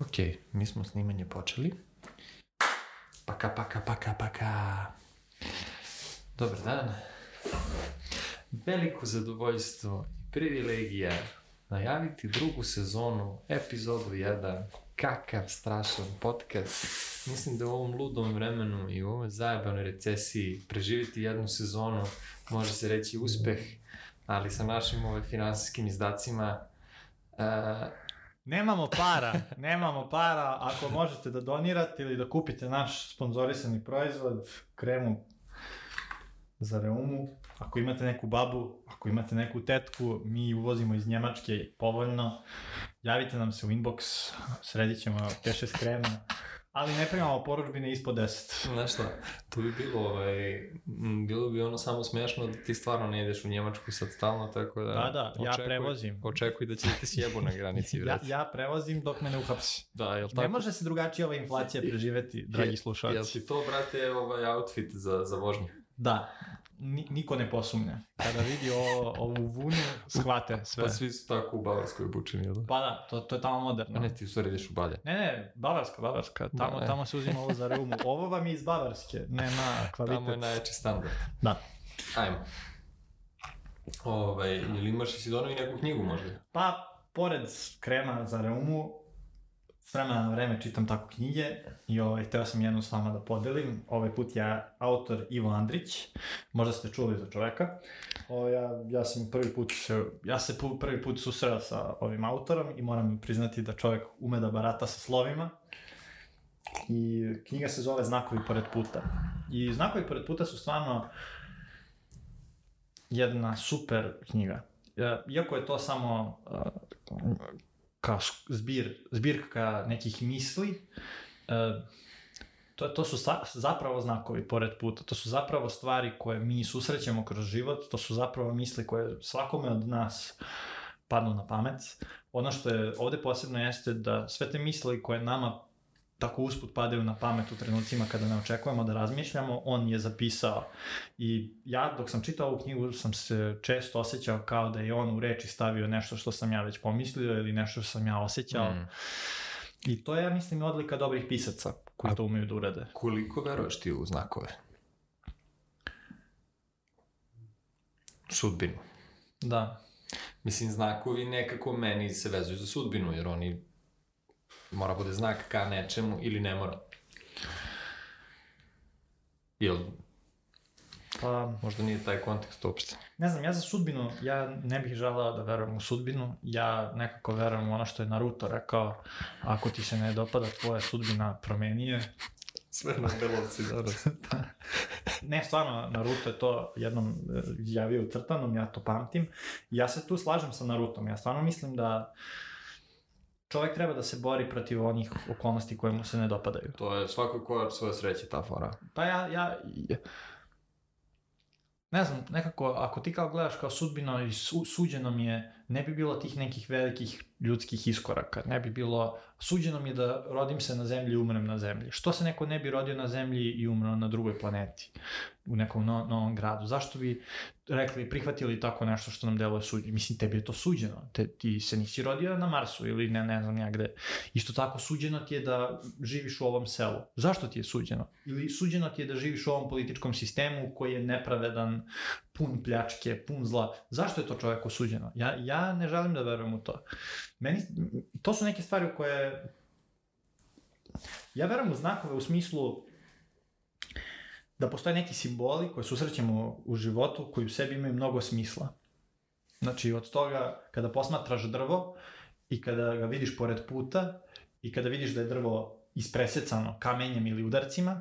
Ok, mi smo snimanje počeli. Paka, paka, paka, paka. Dobar dan. Veliko zadovoljstvo i privilegija najaviti drugu sezonu, epizodu 1, kakav strašan podcast. Mislim da u ovom ludom vremenu i u ovoj zajebanoj recesiji preživiti jednu sezonu može se reći uspeh, ali sa našim ovaj, finansijskim izdacima uh, Nemamo para, nemamo para, ako možete da donirate ili da kupite naš sponzorisani proizvod, kremu za reumu, ako imate neku babu, ako imate neku tetku, mi uvozimo iz Njemačke povoljno, javite nam se u inbox, sredit ćemo 5-6 krema ali ne primamo poručbine ispod 10. Znaš šta, to bi bilo, ovaj, bilo bi ono samo smešno da ti stvarno ne ideš u Njemačku sad stalno, tako da... Da, da, očekuj, ja prevozim. Očekuj da će ti sjebu na granici, vrat. ja, ja prevozim dok me ne uhapsi. Da, jel tako? Ne može se drugačije ova inflacija preživeti, dragi je, slušalci. Jel ti to, brate, ovaj outfit za, za vožnju? Da, niko ne posumnja. Kada vidi ovo, ovu vunu, shvate da, sve. Pa svi su tako u Bavarskoj obučeni, jel da? Pa da, to, to je tamo moderno. A Ne, ti u stvari ideš u Balje. Ne, ne, Bavarska, Bavarska. Da, tamo, da, tamo se uzima ovo za reumu. Ovo vam je iz Bavarske, nema na kvalitet. Tamo je najjači standard. Da. Ajmo. Ove, ovaj, ili imaš Isidonovi neku knjigu možda? Pa, pored krema za reumu, S vremena na vreme čitam tako knjige i ovaj, hteo sam jednu s vama da podelim. Ovaj put ja, autor Ivo Andrić, možda ste čuli za čoveka. O, ovaj, ja, ja sam prvi put se, ja se prvi put susreo sa ovim autorom i moram priznati da čovek ume da barata sa slovima. I knjiga se zove Znakovi pored puta. I Znakovi pored puta su stvarno jedna super knjiga. E, iako je to samo e, kao zbir, zbirka nekih misli, e, to, to su zapravo znakovi pored puta, to su zapravo stvari koje mi susrećemo kroz život, to su zapravo misli koje svakome od nas padnu na pamet. Ono što je ovde posebno jeste da sve te misli koje nama tako usput padaju na pamet u trenucima kada ne očekujemo da razmišljamo, on je zapisao. I ja dok sam čitao ovu knjigu sam se često osjećao kao da je on u reči stavio nešto što sam ja već pomislio ili nešto što sam ja osjećao. Mm. I to je, ja mislim, odlika dobrih pisaca koji A to umeju da urade. Koliko veruješ ti u znakove? Sudbinu. Da. Mislim, znakovi nekako meni se vezuju za sudbinu, jer oni Mora bude znak ka nečemu ili ne mora. Jel Pa, možda nije taj kontekst uopšte. Ne znam, ja za sudbinu, ja ne bih želao da verujem u sudbinu, ja nekako verujem u ono što je Naruto rekao, ako ti se ne dopada tvoja sudbina, promeni je. Sve na belovci dobro. Da, da. da. Ne, stvarno, Naruto je to jednom e, javio u crtanom, ja to pamtim. Ja se tu slažem sa Narutom, ja stvarno mislim da uh, čovek treba da se bori protiv onih okolnosti koje mu se ne dopadaju. To je svako koja svoje sreće ta fora. Pa ja, ja, ne znam, nekako ako ti kao gledaš kao sudbino i su, suđeno mi je ne bi bilo tih nekih velikih ljudskih iskoraka, ne bi bilo, suđeno mi je da rodim se na zemlji i umrem na zemlji. Što se neko ne bi rodio na zemlji i umro na drugoj planeti, u nekom no, novom gradu? Zašto bi rekli, prihvatili tako nešto što nam deluje suđeno? Mislim, tebi je to suđeno, Te, ti se nisi rodio na Marsu ili ne, ne znam ja gde. Isto tako, suđeno ti je da živiš u ovom selu. Zašto ti je suđeno? Ili suđeno ti je da živiš u ovom političkom sistemu koji je nepravedan, pun pljačke, pun zla. Zašto je to čovjek osuđeno? Ja, ja ne želim da verujem u to. Meni, to su neke stvari koje... Ja verujem u znakove u smislu da postoje neki simboli koje susrećemo u životu koji u sebi imaju mnogo smisla. Znači, od toga, kada posmatraš drvo i kada ga vidiš pored puta i kada vidiš da je drvo ispresecano kamenjem ili udarcima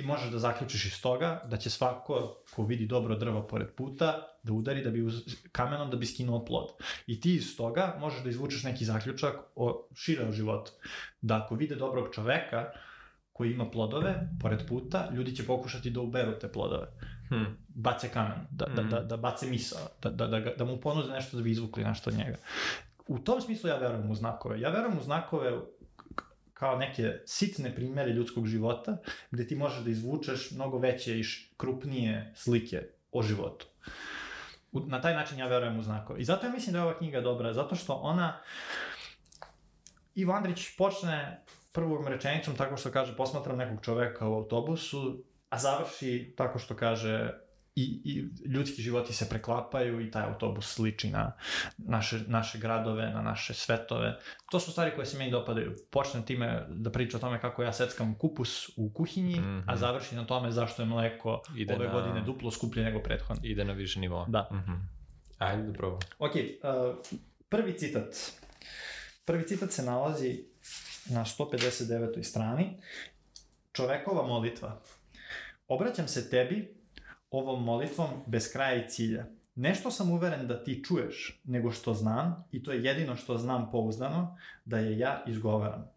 ti možeš da zaključiš iz toga da će svako ko vidi dobro drvo pored puta da udari da bi uz, kamenom da bi skinuo plod. I ti iz toga možeš da izvučeš neki zaključak o šire životu. Da ako vide dobrog čoveka koji ima plodove pored puta, ljudi će pokušati da uberu te plodove. Hmm. Bace kamen, da, da, da, hmm. da bace misao, da, da, da, da mu ponude nešto da bi izvukli nešto od njega. U tom smislu ja verujem u znakove. Ja verujem u znakove kao neke sitne primere ljudskog života, gde ti možeš da izvučeš mnogo veće i krupnije slike o životu. U, na taj način ja verujem u znakove. I zato ja mislim da je ova knjiga dobra, zato što ona... Ivo Andrić počne prvom rečenicom tako što kaže posmatram nekog čoveka u autobusu, a završi tako što kaže i, i ljudski životi se preklapaju i taj autobus sliči na naše, naše gradove, na naše svetove. To su stvari koje se meni dopadaju. Počnem time da pričam o tome kako ja seckam kupus u kuhinji, mm -hmm. a mhm. završim na tome zašto je mleko Ide ove na... godine duplo skuplje nego prethodno. Ide na više nivo. Da. Mm -hmm. Ajde da probam. Ok, uh, prvi citat. Prvi citat se nalazi na 159. strani. Čovekova molitva. Obraćam se tebi, ovom molitvom bez kraja i cilja. Nešto sam uveren da ti čuješ nego što znam i to je jedino što znam pouzdano da je ja izgovaram.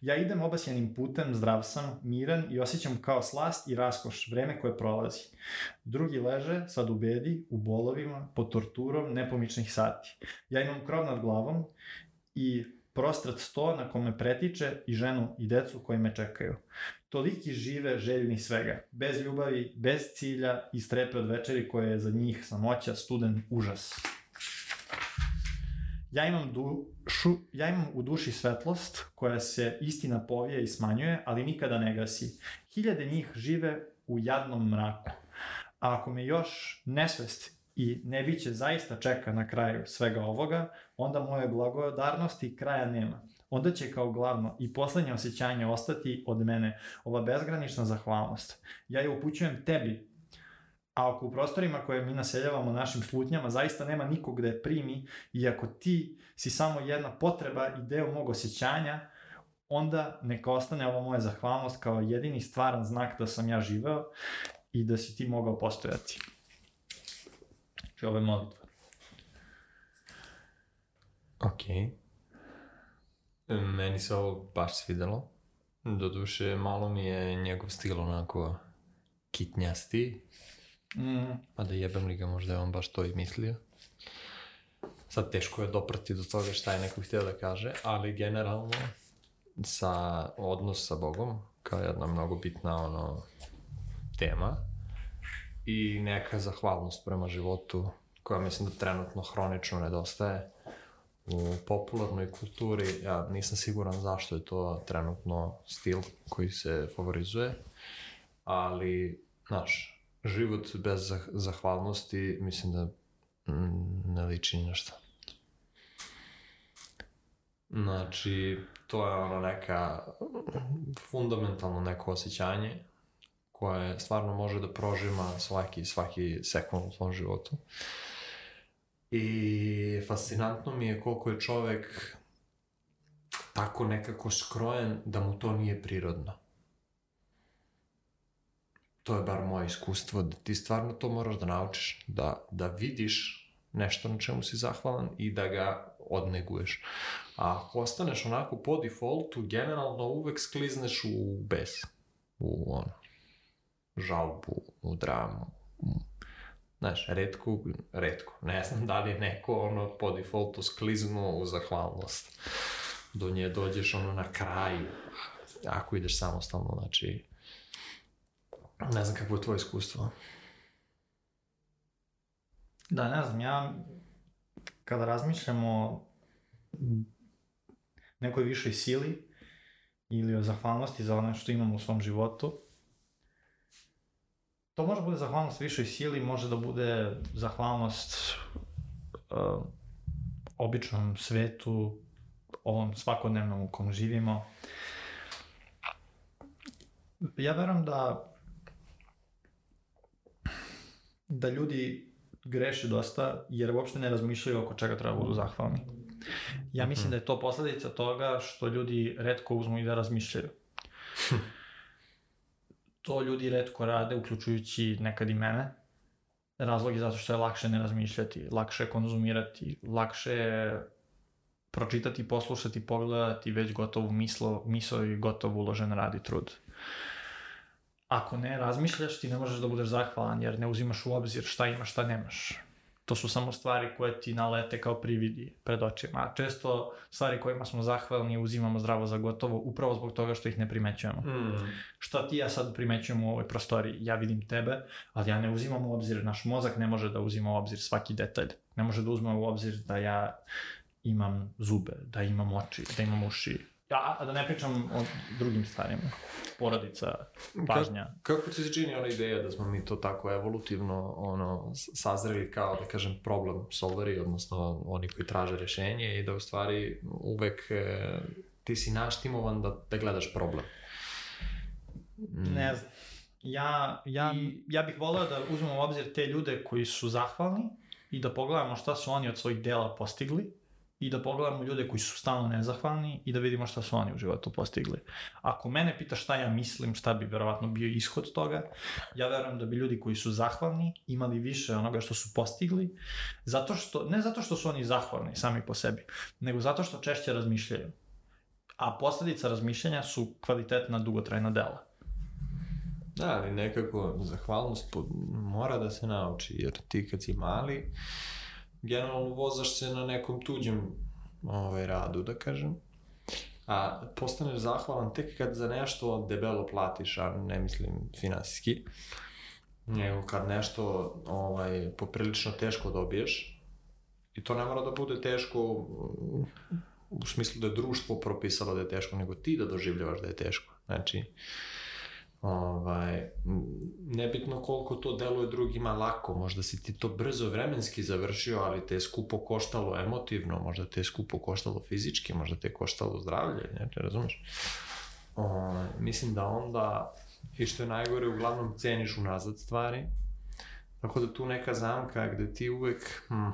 Ja idem obasjenim putem, zdrav sam, miran i osjećam kao slast i raskoš, vreme koje prolazi. Drugi leže, sad ubedi, u bolovima, pod torturom nepomičnih sati. Ja imam krov nad glavom i prostrat sto na kome pretiče i ženu i decu koji me čekaju. Toliki žive željni svega, bez ljubavi, bez cilja i strepe od večeri koje je za njih samoća studen užas. Ja imam, dušu, ja imam u duši svetlost koja se istina povija i smanjuje, ali nikada ne gasi. Hiljade njih žive u jadnom mraku. A ako me još nesvest i ne Neviće zaista čeka na kraju svega ovoga, onda moje blagodarnosti kraja nema. Onda će kao glavno i poslednje osjećanje ostati od mene ova bezgranična zahvalnost. Ja je upućujem tebi, a ako u prostorima koje mi naseljavamo našim slutnjama zaista nema nikog da primi i ako ti si samo jedna potreba i deo mog osjećanja, onda neka ostane ova moja zahvalnost kao jedini stvaran znak da sam ja živeo i da si ti mogao postojati. Znači, ovo je molitva. Ok. Meni se ovo baš svidelo. Doduše, malo mi je njegov stil onako kitnjasti. Mm. Pa da jebem li ga, možda je on baš to i mislio. Sad teško je doprati do toga šta je neko htio da kaže, ali generalno sa odnos sa Bogom, kao jedna mnogo bitna ono, tema, i neka zahvalnost prema životu koja mislim da trenutno hronično nedostaje u popularnoj kulturi. Ja nisam siguran zašto je to trenutno stil koji se favorizuje, ali, znaš, život bez zahvalnosti mislim da mm, ne liči ni na Znači, to je ono neka mm, fundamentalno neko osjećanje koja je stvarno može da prožima svaki, svaki sekund u svom životu. I fascinantno mi je koliko je čovek tako nekako skrojen da mu to nije prirodno. To je bar moje iskustvo, da ti stvarno to moraš da naučiš, da, da vidiš nešto na čemu si zahvalan i da ga odneguješ. A ako ostaneš onako po defaultu, generalno uvek sklizneš u bes, u ono, žalbu u dramu. Mm. Znaš, redko, redko. Ne znam da li je neko ono po defaultu skliznuo u zahvalnost. Do nje dođeš ono na kraju. Ako ideš samostalno, znači... Ne znam kako je tvoje iskustvo. Da, ne znam, ja kada razmišljam nekoj višoj sili ili o zahvalnosti za ono što imamo u svom životu, To može da bude zahvalnost višoj sili, može da bude zahvalnost uh, običnom svetu, ovom svakodnevnom u kom živimo. Ja verujem da da ljudi greše dosta jer uopšte ne razmišljaju oko čega treba da budu zahvalni. Ja mislim mm. da je to posledica toga što ljudi redko uzmu i da razmišljaju. to ljudi redko rade, uključujući nekad i mene. Razlog je zato što je lakše ne razmišljati, lakše konzumirati, lakše pročitati, poslušati, pogledati već gotovu mislo, miso i gotovo uložen rad i trud. Ako ne razmišljaš, ti ne možeš da budeš zahvalan, jer ne uzimaš u obzir šta imaš, šta nemaš to su samo stvari koje ti nalete kao prividi pred očima. A često stvari kojima smo zahvalni uzimamo zdravo za gotovo upravo zbog toga što ih ne primećujemo. Mm. Šta ti ja sad primećujem u ovoj prostoriji? Ja vidim tebe, ali ja ne uzimam u obzir, naš mozak ne može da uzima u obzir svaki detalj. Ne može da uzme u obzir da ja imam zube, da imam oči, da imam uši, Ja, a da ne pričam o drugim stvarima. Porodica, pažnja. Ka, kako ti se čini ona ideja da smo mi to tako evolutivno ono, sazreli kao, da kažem, problem solveri, odnosno oni koji traže rešenje i da u stvari uvek e, ti si naštimovan da, da gledaš problem. Mm. Ne znam. Ja, ja, I... ja bih voleo da uzmemo u obzir te ljude koji su zahvalni i da pogledamo šta su oni od svojih dela postigli i da pogledamo ljude koji su stalno nezahvalni i da vidimo šta su oni u životu postigli. Ako mene pita šta ja mislim, šta bi verovatno bio ishod toga, ja verujem da bi ljudi koji su zahvalni imali više onoga što su postigli, zato što, ne zato što su oni zahvalni sami po sebi, nego zato što češće razmišljaju. A posledica razmišljanja su kvalitetna dugotrajna dela. Da, ali nekako zahvalnost mora da se nauči, jer ti kad si mali, generalno vozaš se na nekom tuđem ovaj, radu, da kažem. A postaneš zahvalan tek kad za nešto debelo platiš, a ne mislim finansijski, nego kad nešto ovaj, poprilično teško dobiješ, i to ne mora da bude teško u smislu da je društvo propisalo da je teško, nego ti da doživljavaš da je teško. Znači, Ovaj, nebitno koliko to deluje drugima lako, možda si ti to brzo vremenski završio, ali te je skupo koštalo emotivno, možda te je skupo koštalo fizički, možda te je koštalo zdravlje, ne, ne razumeš? O, ovaj, mislim da onda, i što je najgore, uglavnom ceniš unazad stvari, tako da tu neka zamka gde ti uvek hm,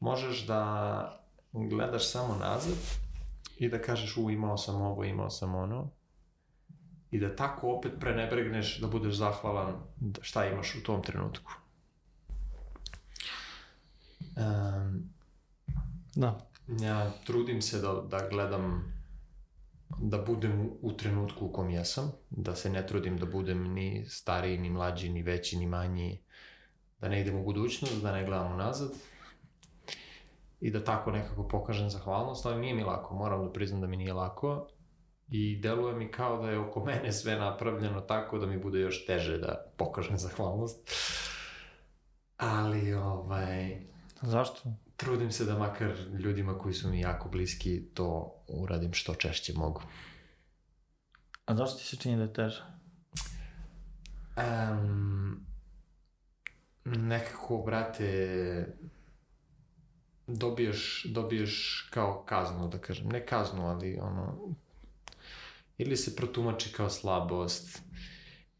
možeš da gledaš samo nazad i da kažeš u imao sam ovo, imao sam ono, i da tako opet prenebregneš da budeš zahvalan da šta imaš u tom trenutku. Um, da. Ja trudim se da, da gledam da budem u trenutku u kom jesam, da se ne trudim da budem ni stariji, ni mlađi, ni veći, ni manji, da ne idem u budućnost, da ne gledam nazad i da tako nekako pokažem zahvalnost, ali nije mi lako, moram da priznam da mi nije lako, i deluje mi kao da je oko mene sve napravljeno tako da mi bude još teže da pokažem zahvalnost. Ali, ovaj... Zašto? Trudim se da makar ljudima koji su mi jako bliski to uradim što češće mogu. A zašto ti se čini da je teže? Um, nekako, brate, dobiješ, dobiješ kao kaznu, da kažem. Ne kaznu, ali ono, ili se protumači kao slabost,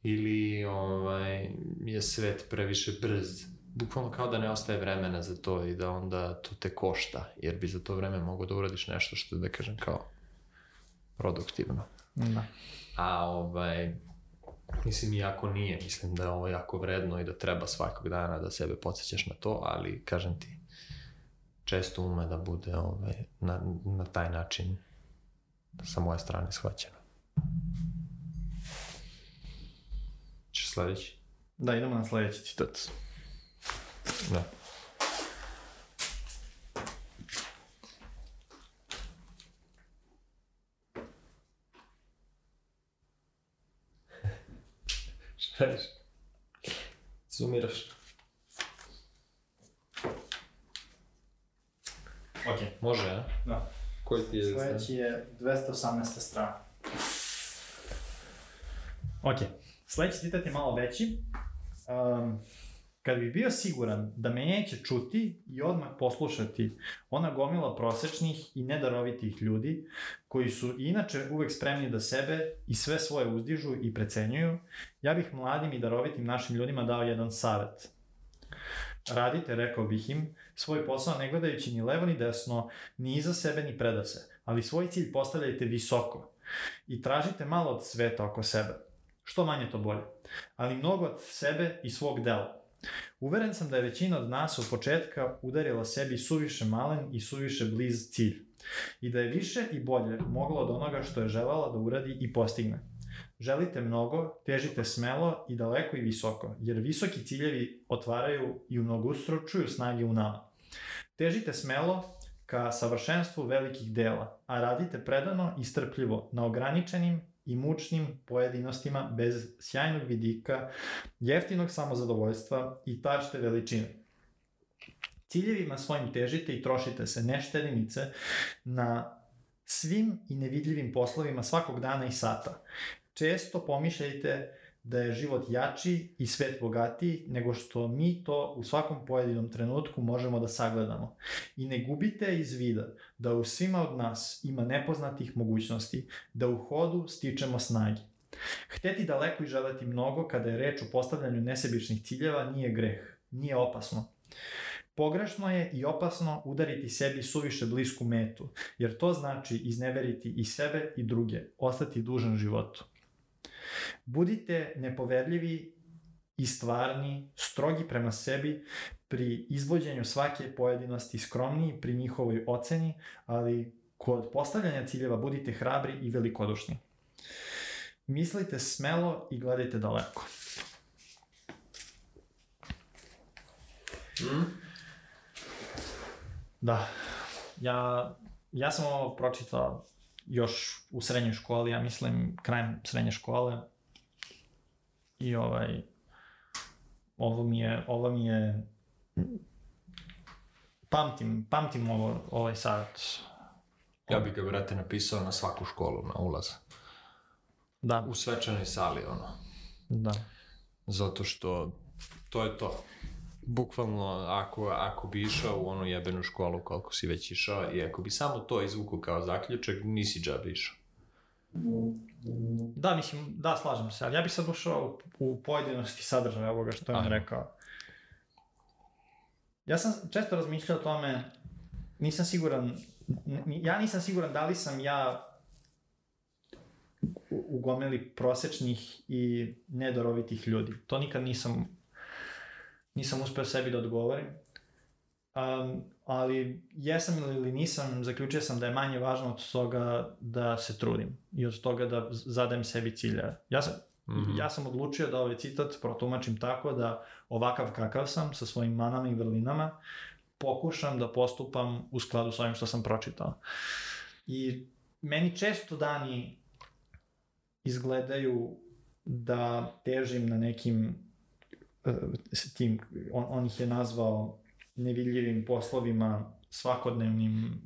ili ovaj, je svet previše brz, bukvalno kao da ne ostaje vremena za to i da onda to te košta, jer bi za to vreme mogo da uradiš nešto što da kažem, kao produktivno. Da. A ovaj, mislim, iako nije, mislim da je ovo jako vredno i da treba svakog dana da sebe podsjećaš na to, ali, kažem ti, često ume da bude ovaj, na, na taj način sa moje strane shvaćeno. Češ sledeći? Da, idemo na sledeći citat. Da. Šta radiš? Sumiraš. Ok. Može, a? Da. Koji ti je... Sledeći je 218. strana. Ok, sledeći citat je malo veći. Um, kad bi bio siguran da me neće čuti i odmah poslušati, ona gomila prosečnih i nedarovitih ljudi, koji su inače uvek spremni da sebe i sve svoje uzdižu i precenjuju, ja bih mladim i darovitim našim ljudima dao jedan savet. Radite, rekao bih im, svoj posao ne gledajući ni levo ni desno, ni iza sebe ni preda se, ali svoj cilj postavljajte visoko i tražite malo od sveta oko sebe. Što manje to bolje. Ali mnogo od sebe i svog dela. Uveren sam da je većina od nas od početka udarila sebi suviše malen i suviše bliz cilj i da je više i bolje mogla od onoga što je želala da uradi i postigne. Želite mnogo, težite smelo i daleko i visoko, jer visoki ciljevi otvaraju i mnogustročuju snage u nama. Težite smelo ka savršenstvu velikih dela, a radite predano i strpljivo na ograničenim i mučnim pojedinostima bez sjajnog vidika, jeftinog samozadovoljstva i tačte veličine. Ciljevima svojim težite i trošite se neštedinice na svim i nevidljivim poslovima svakog dana i sata. Često pomišljajte da je život jači i svet bogatiji nego što mi to u svakom pojedinom trenutku možemo da sagledamo. I ne gubite iz vida da u svima od nas ima nepoznatih mogućnosti, da u hodu stičemo snage. Hteti daleko i želeti mnogo kada je reč o postavljanju nesebičnih ciljeva nije greh, nije opasno. Pogrešno je i opasno udariti sebi suviše blisku metu, jer to znači izneveriti i sebe i druge, ostati dužan životu. Budite nepoverljivi i stvarni, strogi prema sebi, pri izvođenju svake pojedinosti skromniji pri njihovoj oceni, ali kod postavljanja ciljeva budite hrabri i velikodušni. Mislite smelo i gledajte daleko. Mm? Da. Ja, ja sam ovo pročitao još u srednjoj školi, ja mislim, krajem srednje škole. I ovaj, ovo mi je, ovo mi je, pamtim, pamtim ovo, ovaj savjet. Ja bih ga, brate, napisao na svaku školu, na ulaz. Da. U svečanoj sali, ono. Da. Zato što to je to bukvalno ako, ako bi išao u onu jebenu školu koliko si već išao i ako bi samo to izvuku kao zaključak, nisi džab išao. Da, mislim, da, slažem se, ali ja bih sad ušao u pojedinosti sadržaja ovoga što je on rekao. Ja sam često razmišljao o tome, nisam siguran, ja nisam siguran da li sam ja u gomili prosečnih i nedorovitih ljudi. To nikad nisam nisam uspeo sebi da odgovorim. Um, ali jesam ili nisam, zaključio sam da je manje važno od toga da se trudim i od toga da zadajem sebi ciljeve. Ja sam, mm -hmm. ja sam odlučio da ovaj citat protumačim tako da ovakav kakav sam, sa svojim manama i vrlinama, pokušam da postupam u skladu sa ovim što sam pročitao. I meni često dani izgledaju da težim na nekim s tim, on, on ih je nazvao nevidljivim poslovima svakodnevnim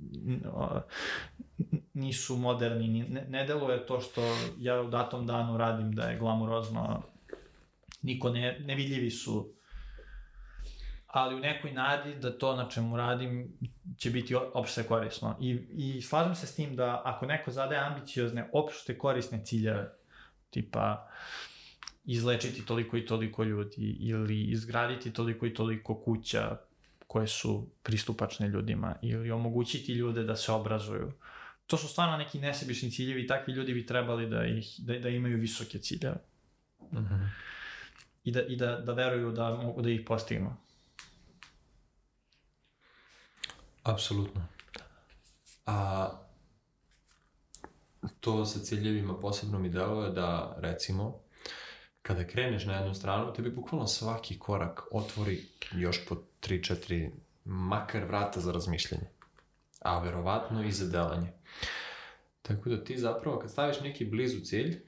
nisu moderni, ne, ne deluje to što ja u datom danu radim da je glamurozno, niko ne, nevidljivi su, ali u nekoj nadi da to na čemu radim će biti opšte korisno. I, i slažem se s tim da ako neko zadaje ambiciozne, opšte korisne ciljeve, tipa uh, izlečiti toliko i toliko ljudi ili izgraditi toliko i toliko kuća koje su pristupačne ljudima ili omogućiti ljude da se obrazuju. To su stvarno neki nesebični ciljevi i takvi ljudi bi trebali da, ih, da, da imaju visoke ciljeve. Mm -hmm. I, da, i da, da veruju da mogu da ih postignu. Apsolutno. A to sa ciljevima posebno mi deluje da recimo kada kreneš na jednu stranu, tebi bukvalno svaki korak otvori još po 3-4 makar vrata za razmišljanje, a verovatno i za delanje. Tako da ti zapravo kad staviš neki blizu cilj,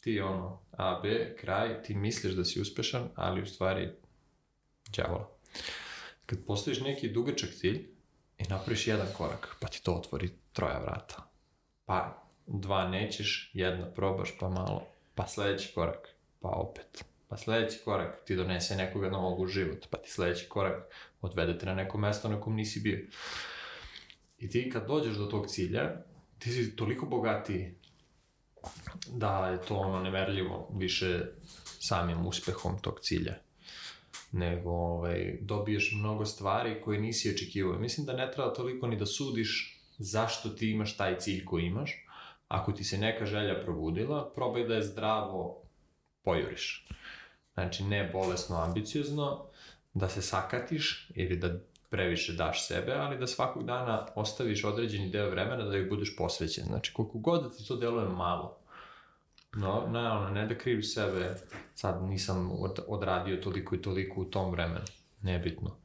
ti ono A, B, kraj, ti misliš da si uspešan, ali u stvari djavola. Kad postaviš neki dugačak cilj i napraviš jedan korak, pa ti to otvori troja vrata. Pa dva nećeš, jedna probaš, pa malo, pa sledeći korak pa opet. Pa sledeći korak ti donese nekoga novog u život, pa ti sledeći korak odvedete na neko mesto na kom nisi bio. I ti kad dođeš do tog cilja, ti si toliko bogati da je to ono nemerljivo više samim uspehom tog cilja nego ovaj, dobiješ mnogo stvari koje nisi očekivao. Mislim da ne treba toliko ni da sudiš zašto ti imaš taj cilj koji imaš. Ako ti se neka želja probudila, probaj da je zdravo pojuriš. Znači, ne bolesno ambiciozno, da se sakatiš ili da previše daš sebe, ali da svakog dana ostaviš određeni deo vremena da joj budeš posvećen. Znači, koliko god da ti to deluje malo, No, ne, ono, ne da kriviš sebe, sad nisam odradio toliko i toliko u tom vremenu, nebitno.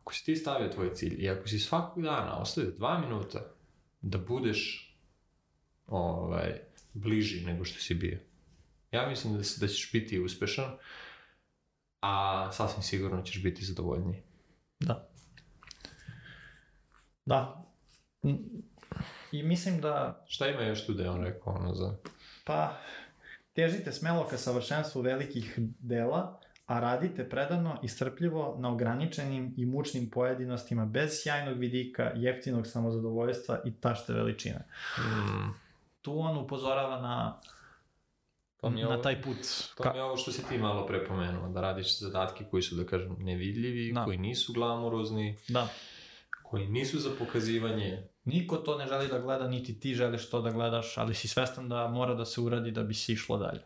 Ako si ti stavio tvoj cilj i ako si svakog dana ostavio dva minuta da budeš ovaj, bliži nego što si bio, Ja mislim da, da ćeš biti uspešan, a sasvim sigurno ćeš biti zadovoljniji. Da. Da. I mislim da... Šta ima još tu da je on rekao ono za... Pa, težite smelo ka savršenstvu velikih dela, a radite predano i strpljivo na ograničenim i mučnim pojedinostima bez sjajnog vidika, jeftinog samozadovoljstva i tašte veličine. Mm. Tu on upozorava na To mi je ovo, na taj put. To ka... mi je ovo što si ti malo prepomenuo, da radiš zadatke koji su, da kažem, nevidljivi, da. koji nisu glamurozni, da. koji nisu za pokazivanje. Niko to ne želi da gleda, niti ti želiš to da gledaš, ali si svestan da mora da se uradi da bi si išlo dalje.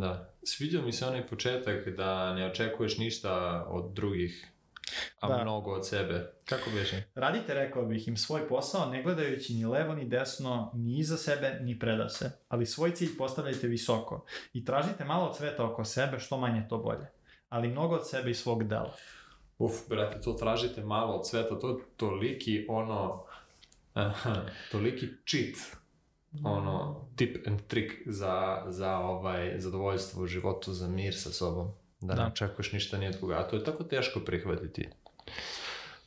Da. Sviđao mi se onaj početak da ne očekuješ ništa od drugih a da. mnogo od sebe. Kako beže? Radite, rekao bih im, svoj posao, ne gledajući ni levo, ni desno, ni iza sebe, ni preda se. Ali svoj cilj postavljajte visoko i tražite malo od sveta oko sebe, što manje to bolje. Ali mnogo od sebe i svog dela. Uf, brate, to tražite malo od sveta, to je toliki ono, aha, toliki cheat, ono, tip and trick za, za ovaj, zadovoljstvo u životu, za mir sa sobom da, da. ne očekuješ ništa nije od a to je tako teško prihvatiti.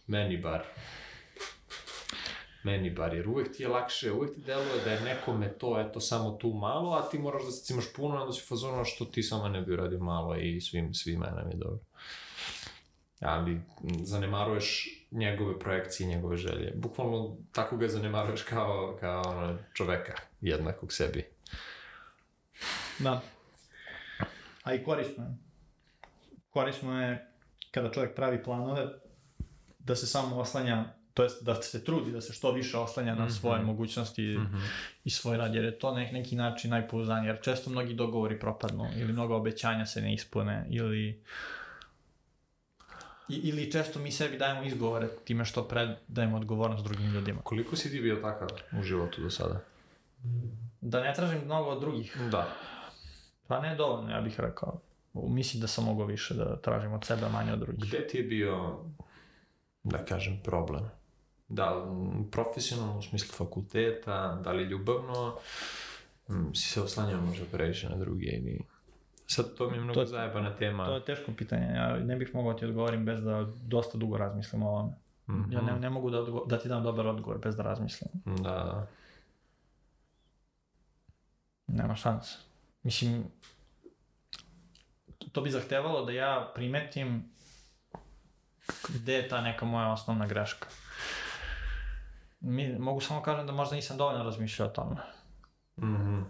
Meni bar. Meni bar, jer uvek ti je lakše, uvek ti deluje da je nekome to, eto, samo tu malo, a ti moraš da se cimaš puno, onda si fazono što ti sama ne bi uradio malo i svim, svima nam je dobro. Ali zanemaruješ njegove projekcije i njegove želje. Bukvalno tako ga zanemaruješ kao, kao ono, čoveka jednakog sebi. Da. A i korisno je korisno je kada čovjek pravi planove da se samo oslanja to jest da se trudi da se što više oslanja na mhm. svoje mm -hmm. mogućnosti mm -hmm. i svoj rad, jer je to nek, neki način najpouzdanije, jer često mnogi dogovori propadnu ili mnogo obećanja se ne ispune ili ili često mi sebi dajemo izgovore time što predajemo odgovornost drugim ljudima. Koliko si ti bio takav u životu do sada? Da ne tražim mnogo od drugih. Da. Pa ne dovoljno, ja bih rekao mislim da sam mogao više da tražim od sebe, manje od drugih. Gde ti je bio, da kažem, problem? Da li profesionalno, u smislu fakulteta, da li ljubavno, mm, si se oslanjao možda previše na druge ili... Sad to mi je mnogo to, zajebana tema. To je teško pitanje, ja ne bih mogao da ti odgovorim bez da dosta dugo razmislim o ovome. Mm -hmm. Ja ne, ne mogu da, odgo, da ti dam dobar odgovor bez da razmislim. Da, da. Nema šanse. Mislim, to bi zahtevalo da ja primetim gde je ta neka moja osnovna greška. Mi, mogu samo kažem da možda nisam dovoljno razmišljao o tome. Mhm. Mm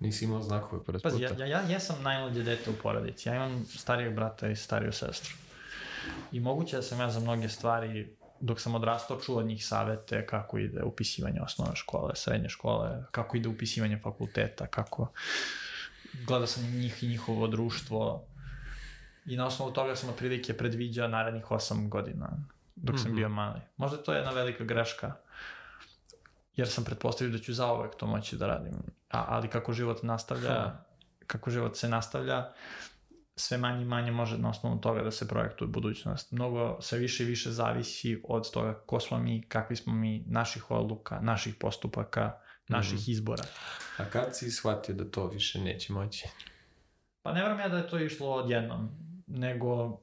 Nisi imao znakove pred Pazi, ja, ja, ja, jesam sam najmlađe dete u porodici. Ja imam starijeg brata i stariju sestru. I moguće da sam ja za mnoge stvari dok sam odrastao čuo od njih savete kako ide upisivanje osnovne škole, srednje škole, kako ide upisivanje fakulteta, kako gledao sam njih i njihovo društvo i na osnovu toga sam otprilike predviđao narednih 8 godina dok sam mm -hmm. bio mali. Možda to je jedna velika greška, jer sam pretpostavio da ću zaovek to moći da radim. A, ali kako život nastavlja, ha. Hm. kako život se nastavlja, sve manje i manje može na osnovu toga da se projektuje budućnost. Mnogo se više i više zavisi od toga ko smo mi, kakvi smo mi, naših odluka, naših postupaka, naših mm izbora. A kad si shvatio da to više neće moći? Pa ne vrem ja da je to išlo odjednom, nego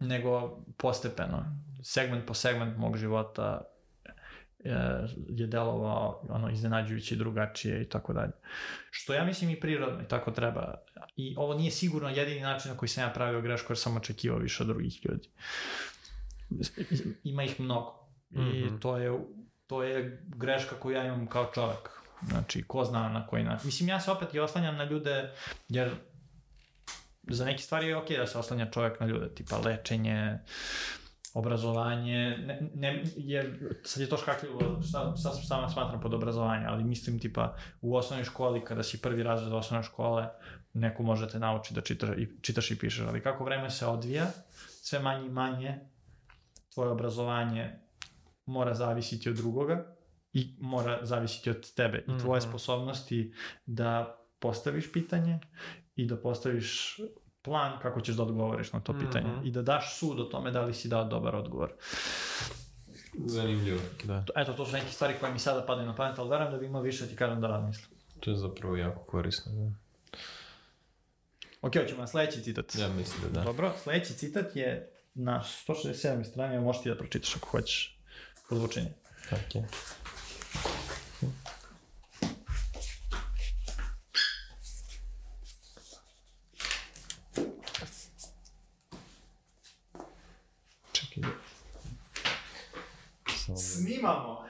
nego postepeno. Segment po segment mog života e, je delovao ono iznenađujuće drugačije i tako dalje. Što ja mislim i prirodno i tako treba. I ovo nije sigurno jedini način na koji sam ja pravio grešku jer sam očekivao više od drugih ljudi. Ima ih mnogo. I mm -hmm. to je to je greška koju ja imam kao čovek. Znači, ko zna na koji način. Mislim, ja se opet i oslanjam na ljude, jer za neke stvari je okej okay da se oslanja čovek na ljude, tipa lečenje, obrazovanje, ne, ne, je, sad je to škakljivo, šta, šta sama smatram pod obrazovanje, ali mislim tipa u osnovnoj školi, kada si prvi razred osnovne škole, neko može te nauči da čita, i, čitaš i pišeš, ali kako vreme se odvija, sve manje i manje tvoje obrazovanje mora zavisiti od drugoga i mora zavisiti od tebe i tvoje mm -hmm. sposobnosti da postaviš pitanje i da postaviš plan kako ćeš da odgovoriš na to pitanje mm -hmm. i da daš sud o tome da li si dao dobar odgovor. Zanimljivo. Da. Eto, to su neke stvari koje mi sada padaju na pamet, ali verujem da bi imao više da ti kažem da razmislim. To je zapravo jako korisno, da. Ok, hoćemo na sledeći citat. Ja mislim da da. Dobro, sledeći citat je na 167. strani, možeš ti da pročitaš ako hoćeš. Розлучення. Так, є. Czekaj. Są, Знімамо.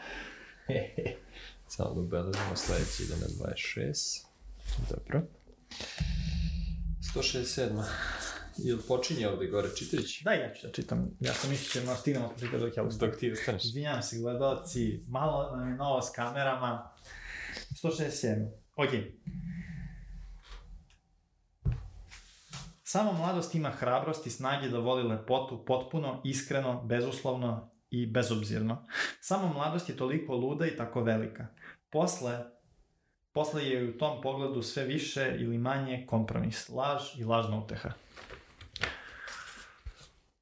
są lubele, zostaje 1 на 26. Dobra. 167. Jel počinje ovde gore, čitajući? Da, ja ću da čitam. Ja sam mislio da ćemo da stignemo pročitati dok ja ustavim. Dok ti ustaneš. Izvinjam se, gledalci, malo nam je novo s kamerama. 167. Ok. Samo mladost ima hrabrost i snage da voli lepotu potpuno, iskreno, bezuslovno i bezobzirno. Samo mladost je toliko luda i tako velika. Posle, posle je u tom pogledu sve više ili manje kompromis, laž i lažna uteha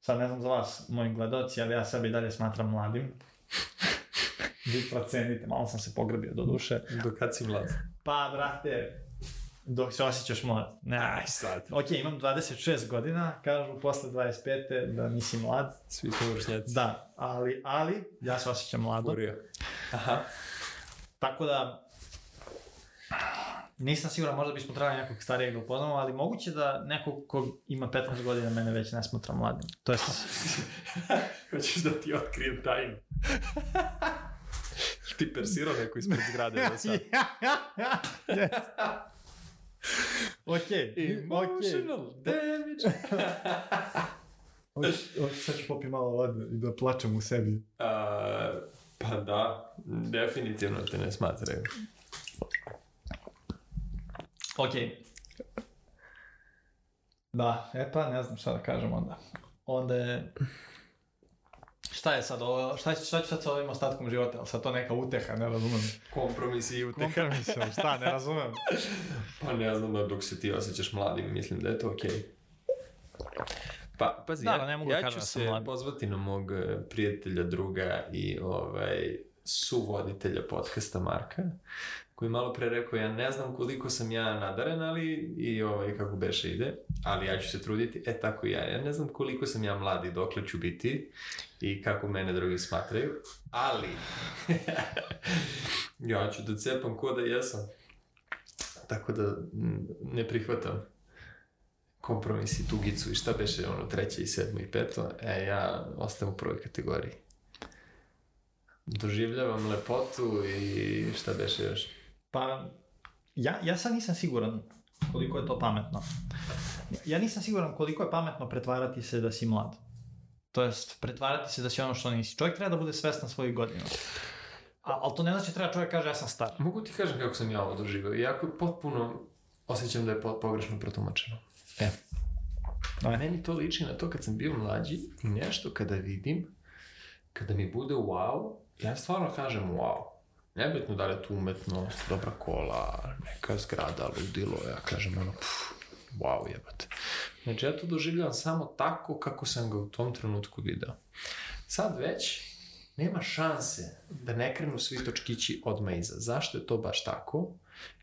sad ne znam za vas, moji gledoci, ali ja sebe i dalje smatram mladim. Vi procenite, malo sam se pograbio do duše. Do kad si mlad? Pa, brate, dok se osjećaš mlad. Ne, Aj, sad. Ok, imam 26 godina, kažu posle 25. da nisi mlad. Svi smo vršnjaci. Da, ali, ali, ja se osjećam mlado. Furio. Aha. Tako da, Nisam siguran, možda bismo trebali nekog starijeg da upoznamo, ali moguće da neko ko ima 15 godina mene već ne smatra mladim. To jest... Hoćeš da ti otkrijem tajnu. ti persirao neko ispred zgrade do sad. ok, Emotional okay. damage. Sad ću popi malo vode i da plačem u sebi. Uh, pa da, definitivno te ne smatraju. Ok. Da, e pa ne znam šta da kažem onda. Onda je... Šta je sad ovo, šta, šta ću sad sa ovim ostatkom života, ali sad to neka uteha, ne razumem. Kompromis i uteha. Kompromis, šta, ne razumem. pa ne znam, dok se ti osjećaš mladim, mislim da je to okej. Okay. Pa, pazi, da, ja, da, ne mogu da ja ću da se mlad. pozvati na mog e, prijatelja, druga i ovaj, suvoditelja podcasta Marka koji malo pre rekao, ja ne znam koliko sam ja nadaren, ali i ovaj, kako beše ide, ali ja ću se truditi, e tako ja, ja ne znam koliko sam ja mladi, dokle ću biti i kako mene drugi smatraju, ali ja ću da cepam ko da jesam. Tako da ne prihvatam kompromis tugicu i šta beše ono treće i sedmo i peto, e ja ostajem u prvoj kategoriji. Doživljavam lepotu i šta beše još? Pa, ja, ja sad nisam siguran koliko je to pametno. Ja nisam siguran koliko je pametno pretvarati se da si mlad. To jest, pretvarati se da si ono što nisi. Čovjek treba da bude svestan svojih godina. A, ali to ne znači da treba čovjek kaže ja sam star. Mogu ti kažem kako sam ja ovo doživio. Iako potpuno osjećam da je po, pogrešno protumačeno. E. Aj. Meni to liči na to kad sam bio mlađi i nešto kada vidim, kada mi bude wow, ja stvarno kažem wow nebitno da li je tu umetnost, dobra kola, neka zgrada, ludilo, ja kažem ono, pff, wow, jebate. Znači, ja to doživljam samo tako kako sam ga u tom trenutku video. Sad već nema šanse da ne krenu svi točkići odmah iza. Zašto je to baš tako?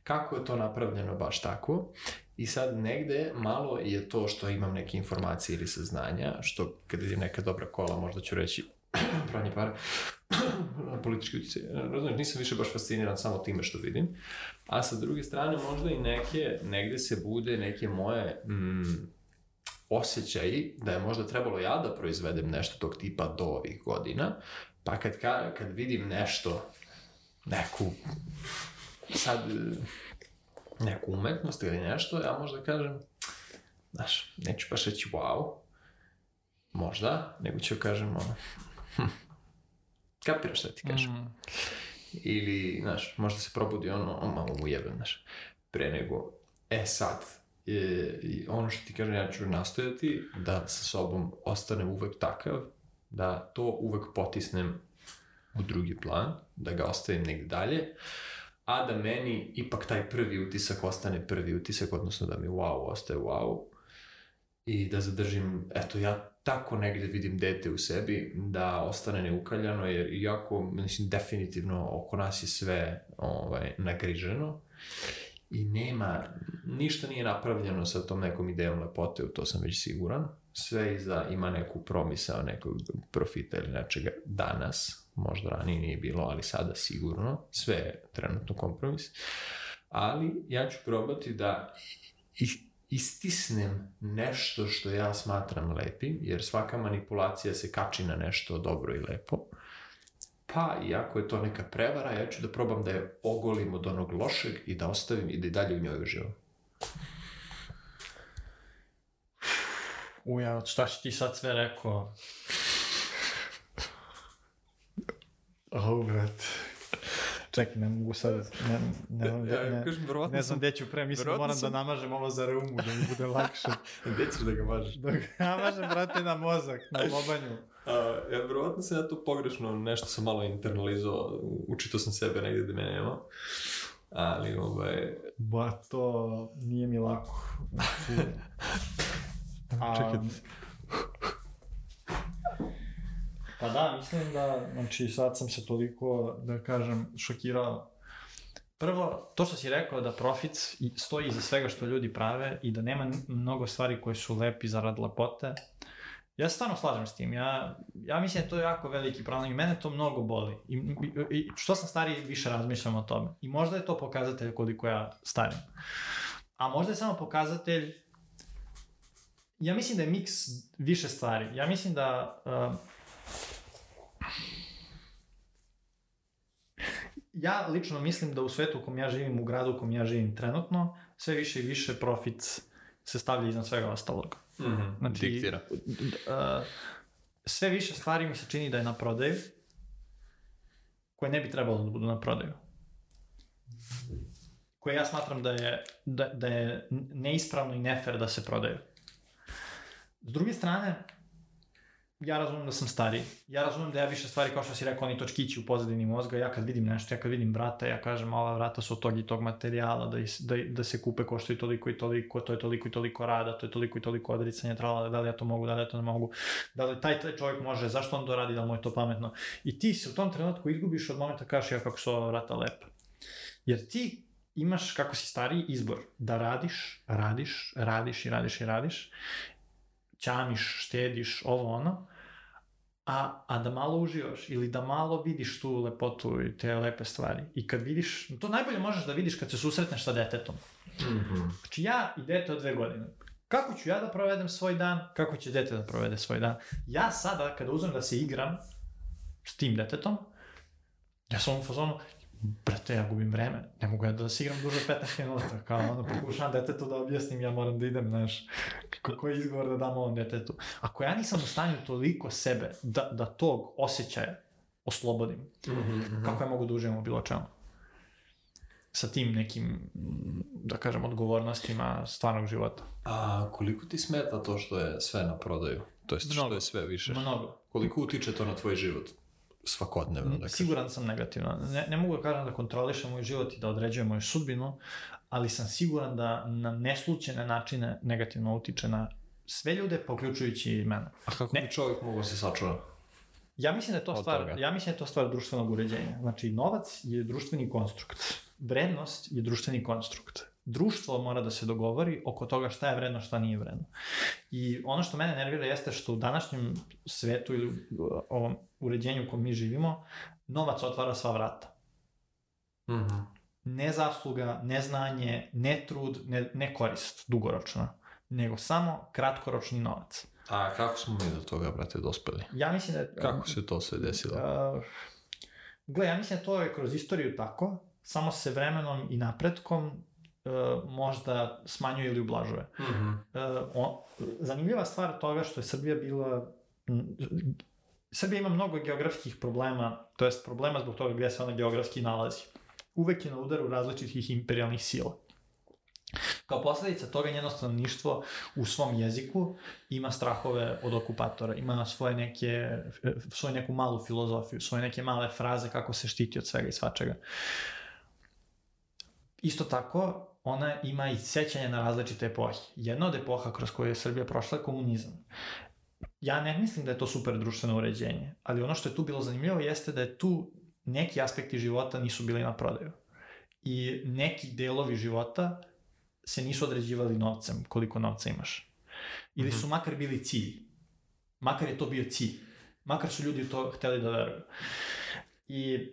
Kako je to napravljeno baš tako? I sad negde malo je to što imam neke informacije ili saznanja, što kad vidim neka dobra kola možda ću reći pranje para, politički utjecaj. E, razumiješ, nisam više baš fasciniran samo time što vidim. A sa druge strane, možda i neke, negde se bude neke moje mm, osjećaji da je možda trebalo ja da proizvedem nešto tog tipa do ovih godina, pa kad, ka, kad vidim nešto, neku, sad, neku umetnost ili nešto, ja možda kažem, znaš, neću baš reći wow, možda, nego ću kažem ono, hm, kapiraš šta ti kažem. Mm. Ili, znaš, možda se probudi ono, on malo mu jebe, znaš, pre nego, e sad, e, ono što ti kažem, ja ću nastojati da sa sobom ostane uvek takav, da to uvek potisnem u drugi plan, da ga ostavim negde dalje, a da meni ipak taj prvi utisak ostane prvi utisak, odnosno da mi wow ostaje wow i da zadržim, eto ja tako negde vidim dete u sebi da ostane neukaljano jer iako mislim definitivno oko nas je sve ovaj nagriženo i nema ništa nije napravljeno sa tom nekom idejom lepote, u to sam već siguran. Sve iza ima neku promisao nekog profita ili nečega danas, možda ranije nije bilo, ali sada sigurno, sve je trenutno kompromis. Ali ja ću probati da istisnem nešto što ja smatram lepim, jer svaka manipulacija se kači na nešto dobro i lepo, pa iako je to neka prevara, ja ću da probam da je ogolim od onog lošeg i da ostavim i da i dalje u njoj uživam. Uja, šta si ti sad sve rekao? Au, oh, brate. Čekaj, ne mogu sad, ne, ne, ne, ne, kažem, ne znam gde ću pre, mislim moram da sam... da namažem ovo za reumu, da mi bude lakše. gde ćeš da ga mažeš? Da ga namažem, brate, na mozak, na lobanju. A, ja, verovatno sam ja to pogrešno, nešto sam malo internalizovao, učito sam sebe negde gde me nema. Ali, ovaj... Ba, to nije mi lako. Znači, A, Čekaj. Pa da, mislim da, znači sad sam se toliko, da kažem, šokirao. Prvo, to što si rekao da profit stoji iza svega što ljudi prave i da nema mnogo stvari koje su lepi zarad lapote, Ja se stvarno slažem s tim. Ja, ja mislim da to je jako veliki problem i mene to mnogo boli. I, i, i što sam stariji, više razmišljam o tome. I možda je to pokazatelj koliko ja starim. A možda je samo pokazatelj ja mislim da je miks više stvari. Ja mislim da uh, ja lično mislim da u svetu u kom ja živim, u gradu u kom ja živim trenutno, sve više i više profit se stavlja iznad svega ostalog. Mm -hmm. znači, Diktira. Uh, sve više stvari mi se čini da je na prodaju, koje ne bi trebalo da budu na prodaju. Koje ja smatram da je, da, da je neispravno i nefer da se prodaju. S druge strane, ja razumem da sam stari, Ja razumem da ja više stvari, kao što si rekao, oni točkići u pozadini mozga, ja kad vidim nešto, ja kad vidim vrata, ja kažem, ova vrata su od tog i tog materijala, da, is, da, da se kupe košto i toliko i toliko, to je toliko i toliko rada, to je toliko i toliko odricanja, trala, da li ja to mogu, da li ja to ne mogu, da li taj, taj čovjek može, zašto on to radi, da li mu je to pametno. I ti se u tom trenutku izgubiš od momenta kažeš, ja kako su ova vrata lepa. Jer ti imaš, kako si stari, izbor da radiš, radiš, radiš i radiš i radiš, ćamiš, štediš, ovo ono, a, a da malo uživaš ili da malo vidiš tu lepotu i te lepe stvari. I kad vidiš, to najbolje možeš da vidiš kad se susretneš sa detetom. Mm -hmm. Znači ja i dete od dve godine. Kako ću ja da provedem svoj dan, kako će dete da provede svoj dan. Ja sada, kada uzmem da se igram s tim detetom, ja sam u fazonu, brate, ja gubim vreme, ne mogu ja da se igram duže 15 minuta, kao ono, pokušavam detetu da objasnim, ja moram da idem, znaš, kako izgovor da dam ovom detetu. Ako ja nisam u stanju toliko sebe da, da tog osjećaja oslobodim, mm -hmm. kako ja mogu da uživam u bilo čemu? sa tim nekim, da kažem, odgovornostima stvarnog života. A koliko ti smeta to što je sve na prodaju? To jest što je sve više? Mnogo. Koliko utiče to na tvoj život? svakodnevno. Mm, dakle. Siguran sam negativno. Ne, ne mogu da kažem da kontrolišem moj život i da određujem moju sudbinu, ali sam siguran da na neslučene načine negativno utiče na sve ljude, pa uključujući i mene. A kako ne. bi čovjek mogao da se sačuvati? Ja mislim da je to stvar, ja mislim da je to stvar društvenog uređenja. Znači, novac je društveni konstrukt. Vrednost je društveni konstrukt društvo mora da se dogovori oko toga šta je vredno, šta nije vredno. I ono što mene nervira jeste što u današnjem svetu ili uh, ovom uređenju u kom mi živimo, novac otvara sva vrata. Mhm. Mm -hmm. ne zasluga, ne znanje, ne trud, ne, ne korist dugoročno, nego samo kratkoročni novac. A kako smo mi do toga, brate, dospeli? Ja mislim da... Kako se to sve desilo? Uh, gle, ja mislim da to je kroz istoriju tako, samo se vremenom i napretkom E, možda smanjuje ili ublažuje. Mm -hmm. o, zanimljiva stvar toga što je Srbija bila Srbija ima mnogo geografskih problema, to jest problema zbog toga gde se ona geografski nalazi. Uvek je na udaru različitih imperialnih sila. Kao posledica toga njeno stanovništvo u svom jeziku ima strahove od okupatora, ima svoje neke, svoju neku malu filozofiju, svoje neke male fraze kako se štiti od svega i svačega. Isto tako, ona ima i sećanje na različite epohe. Jedna od epoha kroz koje je Srbija prošla je komunizam. Ja ne mislim da je to super društveno uređenje, ali ono što je tu bilo zanimljivo jeste da je tu neki aspekti života nisu bili na prodaju. I neki delovi života se nisu određivali novcem, koliko novca imaš. Ili mhm. su makar bili cilj. Makar je to bio cilj. Makar su ljudi to hteli da veruju. I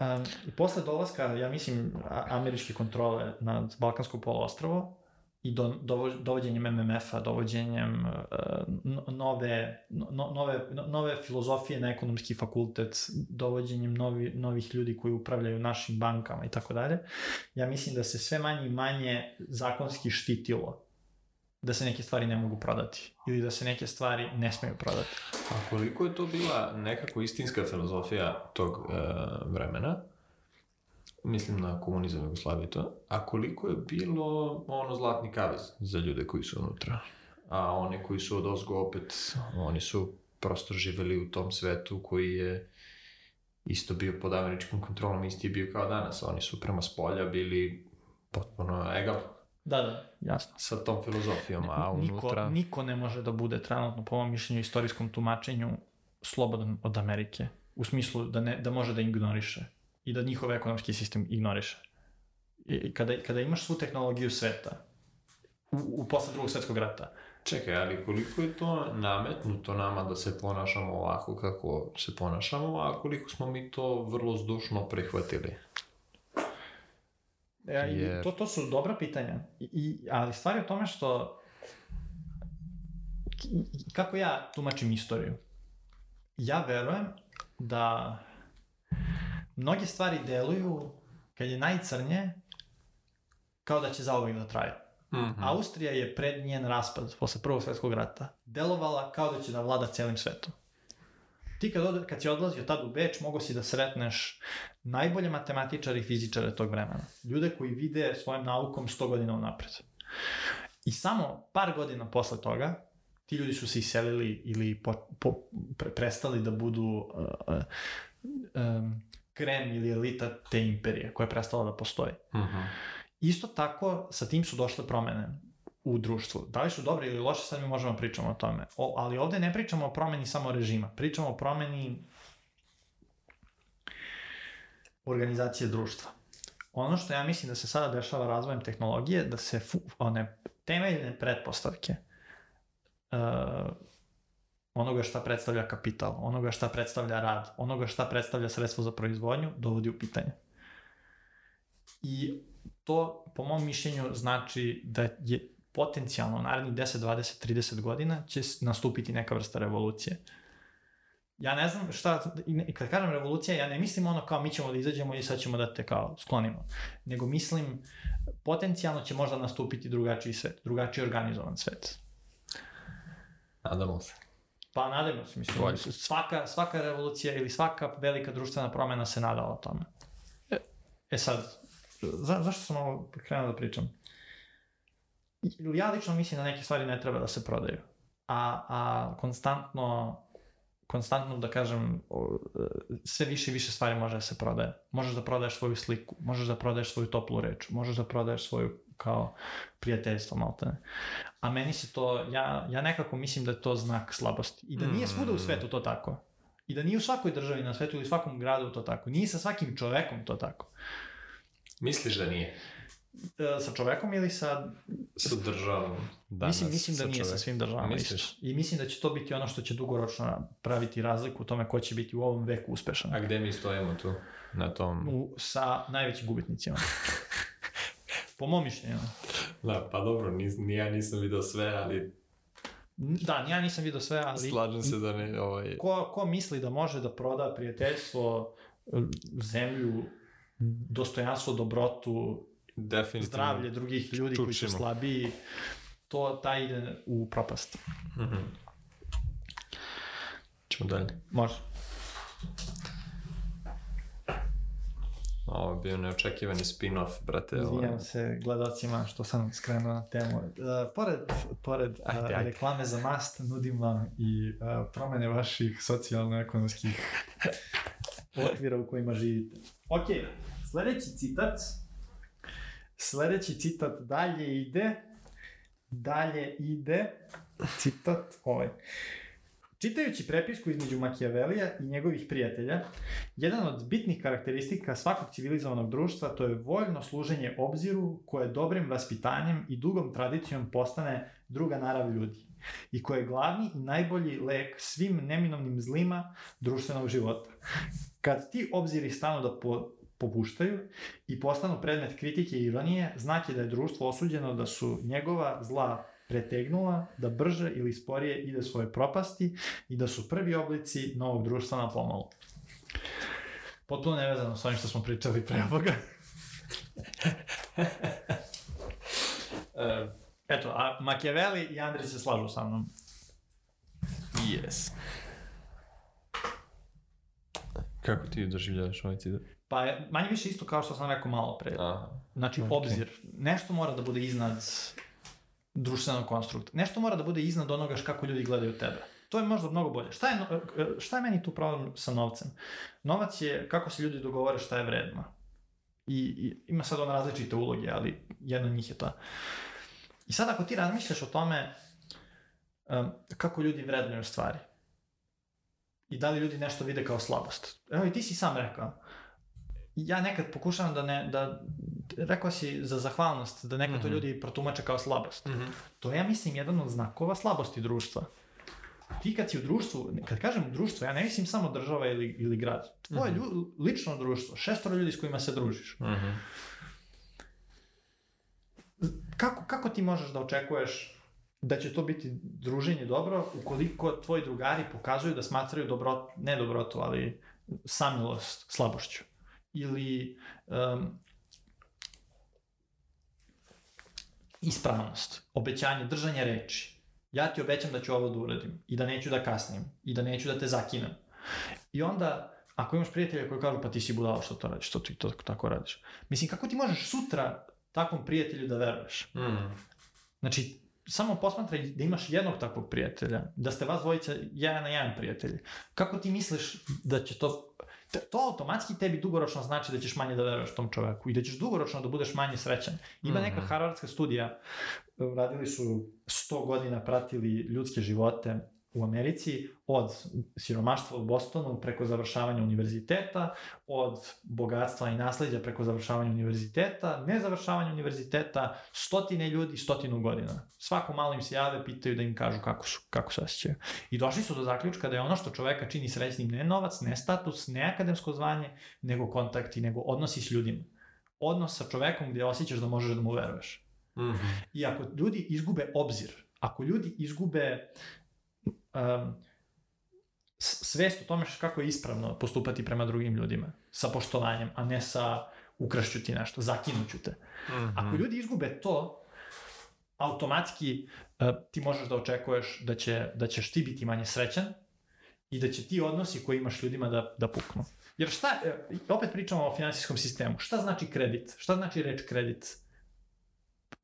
Um, I posle dolaska, ja mislim, američke kontrole nad Balkansko poluostrovo i do, dovo, dovođenjem MMF-a, dovođenjem uh, nove, no, nove, nove filozofije na ekonomski fakultet, dovođenjem novi, novih ljudi koji upravljaju našim bankama i tako dalje, ja mislim da se sve manje i manje zakonski štitilo da se neke stvari ne mogu prodati ili da se neke stvari ne smeju prodati. A koliko je to bila nekako istinska filozofija tog e, vremena, mislim na komunizam Jugoslavije to, a koliko je bilo ono zlatni kavez za ljude koji su unutra? A oni koji su od ozgo opet, oni su prosto živeli u tom svetu koji je isto bio pod američkom kontrolom, isti je bio kao danas. Oni su prema spolja bili potpuno egal Da, da. Jasno. Sa tom filozofijom, ne, a unutra... Niko, niko ne može da bude trenutno, po ovom mišljenju, istorijskom tumačenju, slobodan od Amerike. U smislu da, ne, da može da ignoriše. I da njihov ekonomski sistem ignoriše. I, kada, kada imaš svu tehnologiju sveta, u, u posle drugog svetskog rata, Čekaj, ali koliko je to nametnuto nama da se ponašamo ovako kako se ponašamo, a koliko smo mi to vrlo zdušno prihvatili? Ja, e, jer... to, to su dobra pitanja, I, i, ali stvar je u tome što kako ja tumačim istoriju? Ja verujem da mnoge stvari deluju kad je najcrnje kao da će zauvijek da traje. Mm -hmm. Austrija je pred njen raspad posle prvog svetskog rata delovala kao da će da vlada celim svetom. Ti kad, od, kad si odlazio tad u Beč, mogo si da sretneš najbolje matematičare i fizičare tog vremena. Ljude koji vide svojom naukom 100 godina unapred. I samo par godina posle toga, ti ljudi su se iselili ili po, po, pre, prestali da budu uh, uh um, krem ili elita te imperije koja je prestala da postoji. Uh mhm. -huh. Isto tako, sa tim su došle promene u društvu. Da li su dobre ili loše, sad mi možemo pričamo o tome. O, ali ovde ne pričamo o promeni samo režima, pričamo o promeni organizacije društva. Ono što ja mislim da se sada dešava razvojem tehnologije, da se one temeljne pretpostavke uh, onoga šta predstavlja kapital, onoga šta predstavlja rad, onoga šta predstavlja sredstvo za proizvodnju, dovodi u pitanje. I to, po mom mišljenju, znači da je potencijalno narednih 10, 20, 30 godina će nastupiti neka vrsta revolucije. Uh, ja ne znam šta, kad kažem revolucija, ja ne mislim ono kao mi ćemo da izađemo i sad ćemo da te kao sklonimo, nego mislim potencijalno će možda nastupiti drugačiji svet, drugačiji organizovan svet. Nadamo se. Pa nadamo se, mislim, Bolje. svaka, svaka revolucija ili svaka velika društvena promena se nadala o tome. E, e sad, za, zašto sam ovo krenuo da pričam? Ja lično mislim da neke stvari ne treba da se prodaju, a, a konstantno konstantno, da kažem, e, sve više i više stvari može da se prodaje. Možeš da prodaješ svoju sliku, možeš da prodaješ svoju toplu reč, možeš da prodaješ svoju kao prijateljstvo maltene. A meni se to, ja, ja nekako mislim da je to znak slabosti. I da nije mm. svuda u svetu to tako. I da nije u svakoj državi na svetu ili svakom gradu to tako. Nije sa svakim čovekom to tako. Misliš da nije? E, sa čovekom ili sa... Sa državom. Danas, mislim, mislim da sa nije čovek. sa svim državama Misliš? isto. I mislim da će to biti ono što će dugoročno praviti razliku u tome ko će biti u ovom veku uspešan. A gde mi stojimo tu? Na tom... U, sa najvećim gubitnicima. po mom mišljenju. Da, pa dobro, nis, ni ja nisam video sve, ali Da, ja nisam vidio sve, ali... Slažem se da ne... Ovaj... Ko, ko misli da može da proda prijateljstvo, e, zemlju, dostojanstvo, dobrotu, Definitivno. zdravlje drugih ljudi Čučimo. koji su slabiji, to taj ide u propast. Mm -hmm. Ćemo dalje. Može. Ovo je bio neočekivani spin-off, brate. Izvijem ovaj. se gledalcima što sam skrenuo na temu. Uh, pored pored uh, ajde, ajde. reklame za mast, nudim vam i uh, promene vaših socijalno-ekonomskih okvira u kojima živite. Ok, sledeći citat Sledeći citat dalje ide, dalje ide, citat ovaj. Čitajući prepisku između Makijavelija i njegovih prijatelja, jedan od bitnih karakteristika svakog civilizovanog društva to je voljno služenje obziru koje dobrim vaspitanjem i dugom tradicijom postane druga narav ljudi i koje je glavni i najbolji lek svim neminovnim zlima društvenog života. Kad ti obziri stanu da po, popuštaju i postanu predmet kritike i ironije, znak je da je društvo osuđeno da su njegova zla pretegnula, da brže ili sporije ide svoje propasti i da su prvi oblici novog društva na pomalu. Potpuno nevezano s onim što smo pričali pre ovoga. E, eto, a Machiavelli i Andri se slažu sa mnom. Yes. Kako ti doživljavaš ovaj citat? Pa manje više isto kao što sam rekao malo pre. Aha. Znači, okay. obzir. Nešto mora da bude iznad društvenog konstrukta. Nešto mora da bude iznad onoga kako ljudi gledaju tebe. To je možda mnogo bolje. Šta je, e, e, šta je meni tu problem sa novcem? Novac je kako se ljudi dogovore šta je vredno. I, i ima sad ona različite uloge, ali jedna od njih je ta. I sad ako ti razmišljaš o tome um, kako ljudi vrednuju stvari i da li ljudi nešto vide kao slabost. Evo i ti si sam rekao ja nekad pokušavam da ne, da, rekao si za zahvalnost, da nekad mm -hmm. to mhm. ljudi protumače kao slabost. Mm -hmm. To je, ja mislim, jedan od znakova slabosti društva. Ti kad si u društvu, kad kažem društvo, ja ne mislim samo država ili, ili grad. Tvoje mm -hmm. lju, lično društvo, šestoro ljudi s kojima se družiš. Mm -hmm. kako, kako ti možeš da očekuješ da će to biti druženje dobro ukoliko tvoji drugari pokazuju da smatraju dobro, ne dobrotu, ali samilost slabošću? ili um, ispravnost, obećanje, držanje reči. Ja ti obećam da ću ovo da uradim i da neću da kasnim i da neću da te zakinem. I onda, ako imaš prijatelja koji kažu pa ti si budala što to radiš, što ti to tako radiš. Mislim, kako ti možeš sutra takvom prijatelju da veruješ? Mm. Znači, samo posmatraj da imaš jednog takvog prijatelja, da ste vas dvojica jedan na jedan prijatelji. Kako ti misliš da će to... To automatski tebi dugoročno znači da ćeš manje da veruješ tom čoveku i da ćeš dugoročno da budeš manje srećan. Ima neka mhm. harvardska studija, radili su 100 godina, pratili ljudske živote u Americi od siromaštva u Bostonu preko završavanja univerziteta, od bogatstva i nasledđa preko završavanja univerziteta, nezavršavanja univerziteta, stotine ljudi, stotinu godina. Svako malo im se jave, pitaju da im kažu kako, su, kako se osjećaju. I došli su do zaključka da je ono što čoveka čini srećnim ne novac, ne status, ne akademsko zvanje, nego kontakti, nego odnosi s ljudima. Odnos sa čovekom gde osjećaš da možeš da mu veruješ. Mm -hmm. I ako ljudi izgube obzir, ako ljudi izgube um, svest o tome što kako je ispravno postupati prema drugim ljudima, sa poštovanjem, a ne sa ukrašću ti nešto, zakinuću te. Mm -hmm. Ako ljudi izgube to, automatski uh, ti možeš da očekuješ da, će, da ćeš ti biti manje srećan i da će ti odnosi koje imaš ljudima da, da puknu. Jer šta, e, opet pričamo o finansijskom sistemu, šta znači kredit? Šta znači reč kredit?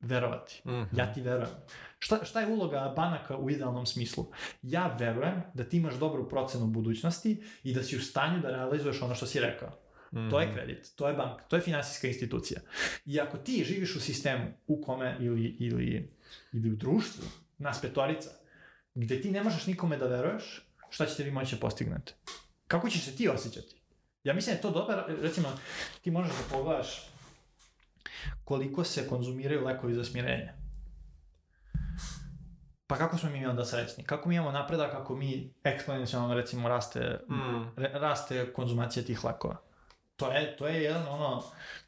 verovati. Mm -hmm. Ja ti verujem. Šta, šta je uloga banaka u idealnom smislu? Ja verujem da ti imaš dobru procenu budućnosti i da si u stanju da realizuješ ono što si rekao. Mm -hmm. To je kredit, to je bank, to je finansijska institucija. I ako ti živiš u sistemu u kome ili, ili, ili u društvu, nas petorica, gde ti ne možeš nikome da veruješ, šta ćete vi moći da postignete? Kako ćeš se ti osjećati? Ja mislim da je to dobar, recimo, ti možeš da pogledaš koliko se konzumiraju lekovi za smirenje. Pa kako smo mi onda srećni? Kako mi imamo napredak ako mi eksponencijalno recimo raste, mm. raste konzumacija tih lekova? To je, to je jedan ono,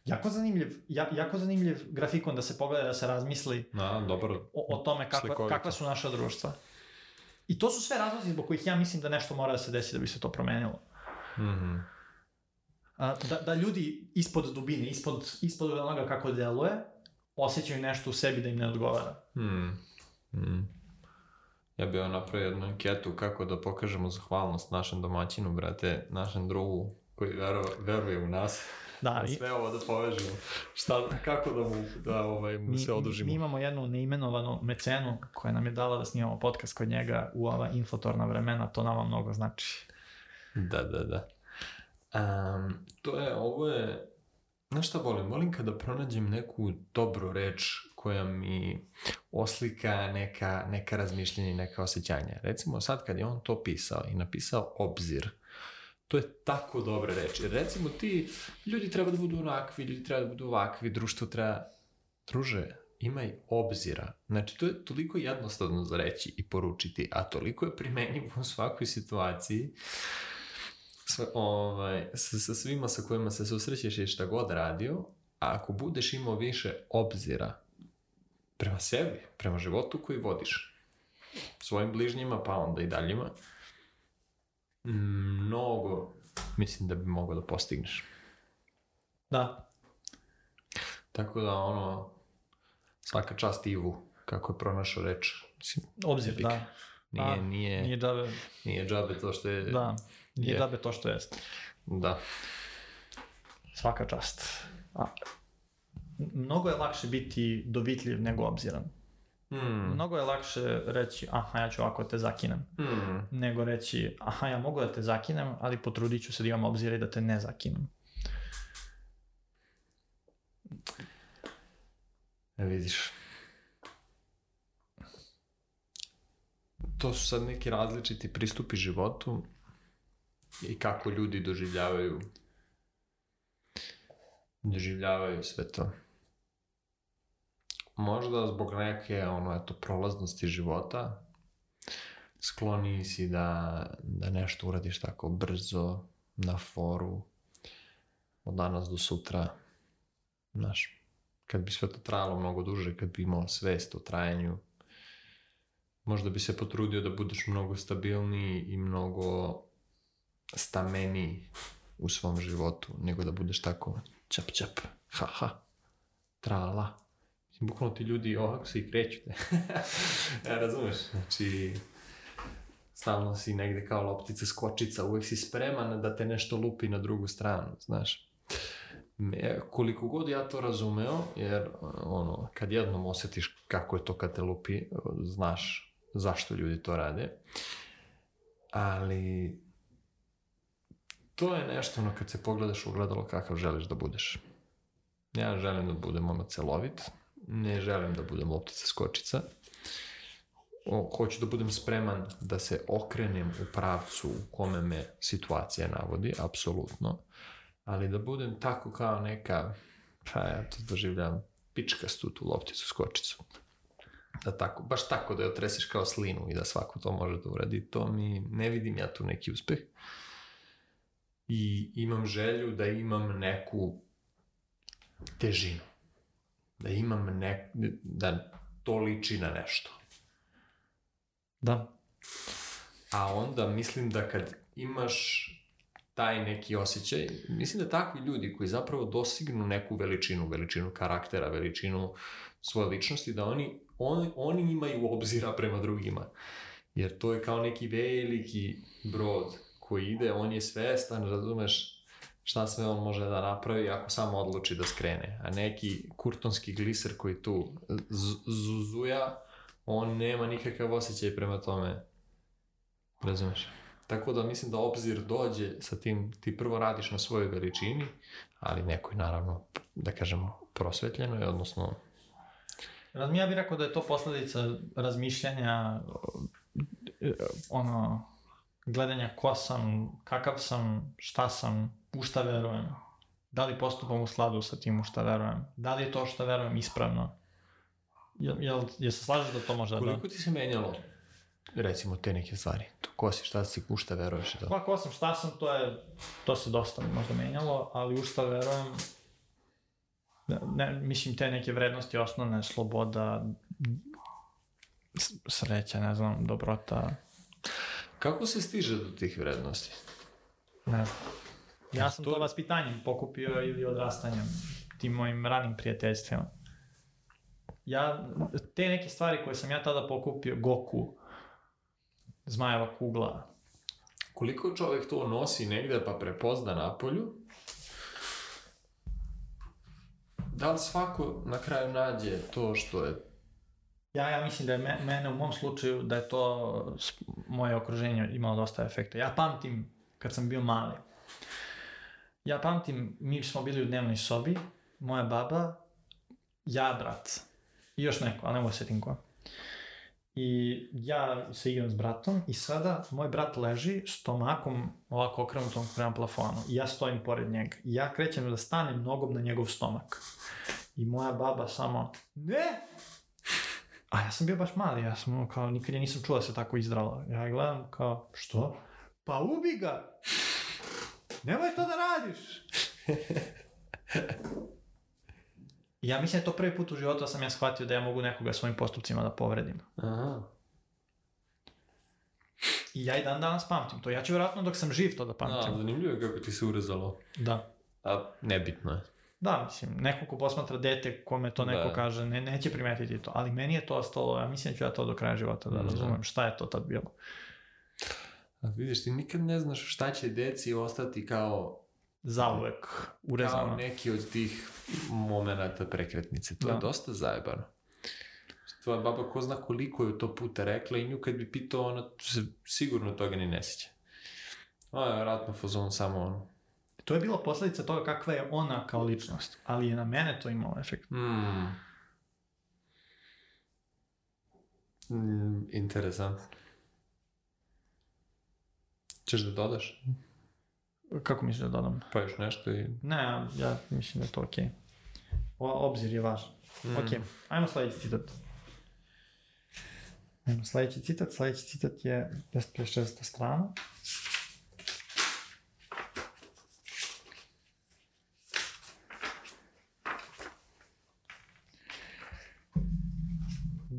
jako zanimljiv, ja, jako zanimljiv grafikon da se pogleda, da se razmisli Na, da, dobro. o, o tome kakva, kakva su naša društva. I to su sve razlozi zbog kojih ja mislim da nešto mora da se desi da bi se to promenilo. Mhm. Mm da, da ljudi ispod dubine, ispod, ispod onoga kako deluje, osjećaju nešto u sebi da im ne odgovara. Hmm. Hmm. Ja bih ono napravio jednu enketu kako da pokažemo zahvalnost našem domaćinu, brate, našem drugu koji vero, veruje u nas. Da, i... sve ovo da povežemo. Šta, kako da mu, da, ovaj, mu mi, se odužimo. Mi imamo jednu neimenovanu mecenu koja nam je dala da snimamo podcast kod njega u ova inflatorna vremena, to nama mnogo znači. Da, da, da. Um, to je, ovo je, znaš šta volim? Volim kada pronađem neku dobru reč koja mi oslika neka, neka razmišljenja i neka osjećanja. Recimo sad kad je on to pisao i napisao obzir, to je tako dobra reč. recimo ti, ljudi treba da budu onakvi, ljudi treba da budu ovakvi, društvo treba... Druže, imaj obzira. Znači, to je toliko jednostavno za reći i poručiti, a toliko je primenjivo u svakoj situaciji. Uh, sve, ovaj, sa, sa svima sa kojima se susrećeš i šta god radio, ako budeš imao više obzira prema sebi, prema životu koji vodiš, svojim bližnjima, pa onda i daljima, mnogo mislim da bi mogao da postigneš. Da. Tako da, ono, svaka čast Ivu, kako je pronašao reč. Mislim, Obzir, da. Nije, da. nije, nije džabe. Nije džabe to što je da i yeah. dabe to što jeste. Da. Svaka čast. A, mnogo je lakše biti dovitljiv nego obziran. Mm. Mnogo je lakše reći, aha, ja ću ovako da te zakinem, mm. nego reći, aha, ja mogu da te zakinem, ali potrudit ću se da imam obzira i da te ne zakinem. Ne vidiš. To su sad neki različiti pristupi životu i kako ljudi doživljavaju doživljavaju sve to. Možda zbog neke ono, eto, prolaznosti života skloni si da, da nešto uradiš tako brzo, na foru, od danas do sutra, znaš, kad bi sve to trajalo mnogo duže, kad bi imao svest o trajanju, možda bi se potrudio da budeš mnogo stabilniji i mnogo stameniji u svom životu, nego da budeš tako čap čap, ha ha, trala. la. Mislim, bukvalno ti ljudi ovako se i kreću. ja, e, razumeš? Znači, stalno si negde kao loptica skočica, uvek si spreman da te nešto lupi na drugu stranu, znaš. Me, koliko god ja to razumeo, jer ono, kad jednom osetiš kako je to kad te lupi, znaš zašto ljudi to rade, ali to je nešto ono kad se pogledaš u ogledalo kakav želiš da budeš. Ja želim da budem ono celovit, ne želim da budem loptica skočica, o, hoću da budem spreman da se okrenem u pravcu u kome me situacija navodi, apsolutno, ali da budem tako kao neka, pa ja to doživljam, pičkastu tu lopticu skočicu. Da tako, baš tako da je otreseš kao slinu i da svako to može da uradi, to mi, ne vidim ja tu neki uspeh. Uh, i imam želju da imam neku težinu. Da imam ne, da to liči na nešto. Da. A onda mislim da kad imaš taj neki osjećaj, mislim da takvi ljudi koji zapravo dosignu neku veličinu, veličinu karaktera, veličinu svoje ličnosti, da oni, oni, oni imaju obzira prema drugima. Jer to je kao neki veliki brod koji ide, on je svestan, razumeš, šta sve on može da napravi ako samo odluči da skrene. A neki kurtonski gliser koji tu zuzuja, on nema nikakav osjećaj prema tome. Razumeš? Tako da mislim da obzir dođe sa tim, ti prvo radiš na svojoj veličini, ali nekoj naravno, da kažemo, prosvetljenoj, odnosno... Ja bih rekao da je to posledica razmišljanja ono, gledanja ko sam, kakav sam, šta sam, u šta verujem, da li postupam u sladu sa tim u šta verujem, da li je to što verujem ispravno. Jel, jel, jel se slažeš da to može da... Koliko ti se menjalo, recimo, te neke stvari? To ko si, šta si, u šta veruješ? Da... Pa ko sam, šta sam, to je, to se dosta možda menjalo, ali u šta verujem, ne, mislim, te neke vrednosti osnovne, sloboda, sreća, ne znam, dobrota, Kako se stiže do tih vrednosti? Ne znam. Ja sam to, to vaspitanjem pokupio ili odrastanjem, tim mojim ranim prijateljstvima. Ja, te neke stvari koje sam ja tada pokupio, Goku, Zmajeva kugla. Koliko čovek to nosi negde pa prepozna polju? da li svako na kraju nađe to što je Ja, ja mislim da je me, mene u mom slučaju da je to moje okruženje imalo dosta efekta. Ja pamtim kad sam bio mali. Ja pamtim, mi smo bili u dnevnoj sobi, moja baba, ja, brat, i još neko, ali ne da setim ko. I ja se igram s bratom i sada moj brat leži stomakom ovako okrenutom prema plafonu. I ja stojim pored njega. I ja krećem da stanem nogom na njegov stomak. I moja baba samo, ne, A ja sam bio baš mali, ja sam kao, nikad ja nisam čuo da se tako izdrala. Ja gledam kao, što? Pa ubi ga! Nemoj to da radiš! ja mislim da to prvi put u životu da sam ja shvatio da ja mogu nekoga svojim postupcima da povredim. Aha. I ja i dan danas pamtim to. Ja ću vjerojatno dok sam živ to da pamtim. Da, zanimljivo je kako ti se urezalo. Da. A nebitno je. Da, mislim, neko ko posmatra dete, kome to neko da. kaže, ne, neće primetiti to, ali meni je to ostalo, ja mislim da ću ja to do kraja života da, da. razumem šta je to tad bilo. A vidiš, ti nikad ne znaš šta će deci ostati kao zauvek urezano. Kao neki od tih momenta prekretnice. To da. je dosta zajebano. Tvoja baba ko zna koliko je to puta rekla i nju kad bi pitao, ona se sigurno toga ni ne sjeća. Ona je vjerojatno fazon samo ono, To je bila posledica toga kakva je ona kao ličnost, ali je na mene to imalo efekt. Mm. Mm, interesant. Češ da dodaš? Kako misliš da dodam? Pa još nešto i... Ne, ja mislim da je to okej. Okay. O, obzir je važan. Mm. Ok, ajmo sledeći citat. Ajmo sledeći citat. Sledeći citat je 256. strana.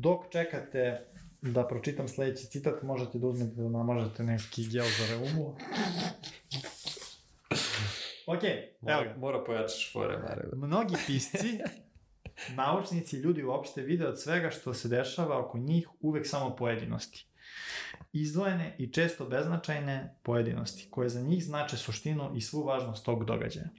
Dok čekate da pročitam sledeći citat, možete da uzmete da namažete neki gel za reumu. Ok, evo ga. Mora pojačaš fore, Mare. Da. Mnogi pisci, naučnici, i ljudi uopšte vide od svega što se dešava oko njih uvek samo pojedinosti. Izdvojene i često beznačajne pojedinosti, koje za njih znače suštinu i svu važnost tog događaja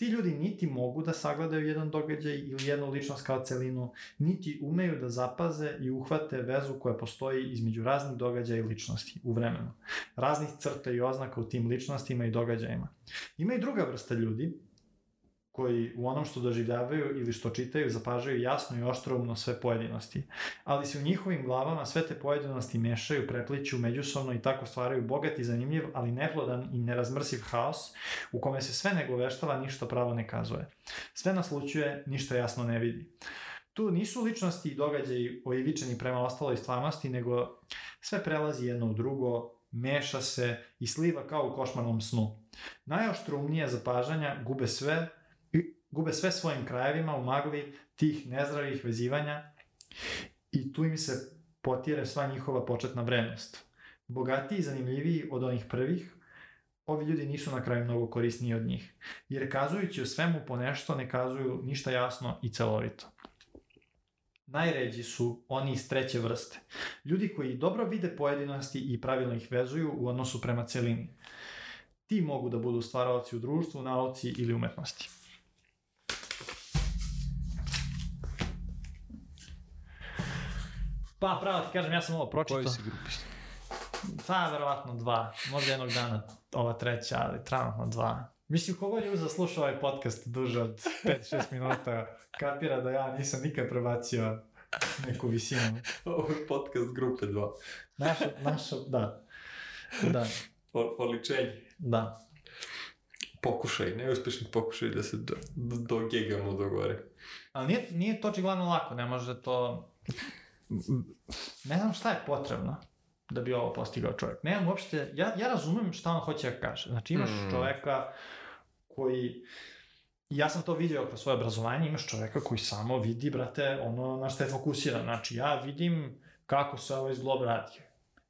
ti ljudi niti mogu da sagledaju jedan događaj ili jednu ličnost kao celinu, niti umeju da zapaze i uhvate vezu koja postoji između raznih događaja i ličnosti u vremenu, raznih crta i oznaka u tim ličnostima i događajima. Ima i druga vrsta ljudi, koji u onom što doživljavaju ili što čitaju zapažaju jasno i oštroumno sve pojedinosti. Ali se u njihovim glavama sve te pojedinosti mešaju, prepliću međusobno i tako stvaraju bogat i zanimljiv, ali neplodan i nerazmrsiv haos u kome se sve negoveštava, ništa pravo ne kazuje. Sve naslučuje, ništa jasno ne vidi. Tu nisu ličnosti i događaji oivičeni prema ostaloj stvarnosti, nego sve prelazi jedno u drugo, meša se i sliva kao u košmarnom snu. Najoštrumnije zapažanja gube sve gube sve svojim krajevima u magli tih nezdravih vezivanja i tu im se potire sva njihova početna vrednost. Bogatiji i zanimljiviji od onih prvih, ovi ljudi nisu na kraju mnogo korisniji od njih, jer kazujući o svemu po nešto ne kazuju ništa jasno i celovito. Najređi su oni iz treće vrste, ljudi koji dobro vide pojedinosti i pravilno ih vezuju u odnosu prema celini. Ti mogu da budu stvaraoci u društvu, nauci ili umetnosti. Pa, pravo ti kažem, ja sam ovo pročito. Koji si grupi? Pa, verovatno dva. Možda jednog dana ova treća, ali trenutno dva. Mislim, kogo je uza slušao ovaj podcast duže od 5-6 minuta, kapira da ja nisam nikad prebacio neku visinu. Ovo je podcast grupe 2. Naša, naša, da. Da. O, oličenje. Da. Pokušaj, neuspešni pokušaj da se do, do, dogegamo do gore. Ali nije, nije to očigledno lako, ne može da to ne znam šta je potrebno da bi ovo postigao čovjek. Nemam uopšte, ja, ja razumem šta on hoće da kaže. Znači imaš mm. čoveka koji, ja sam to vidio kroz svoje obrazovanje, imaš čoveka koji samo vidi, brate, ono na šta je fokusiran. Znači ja vidim kako se ovo zglob radi.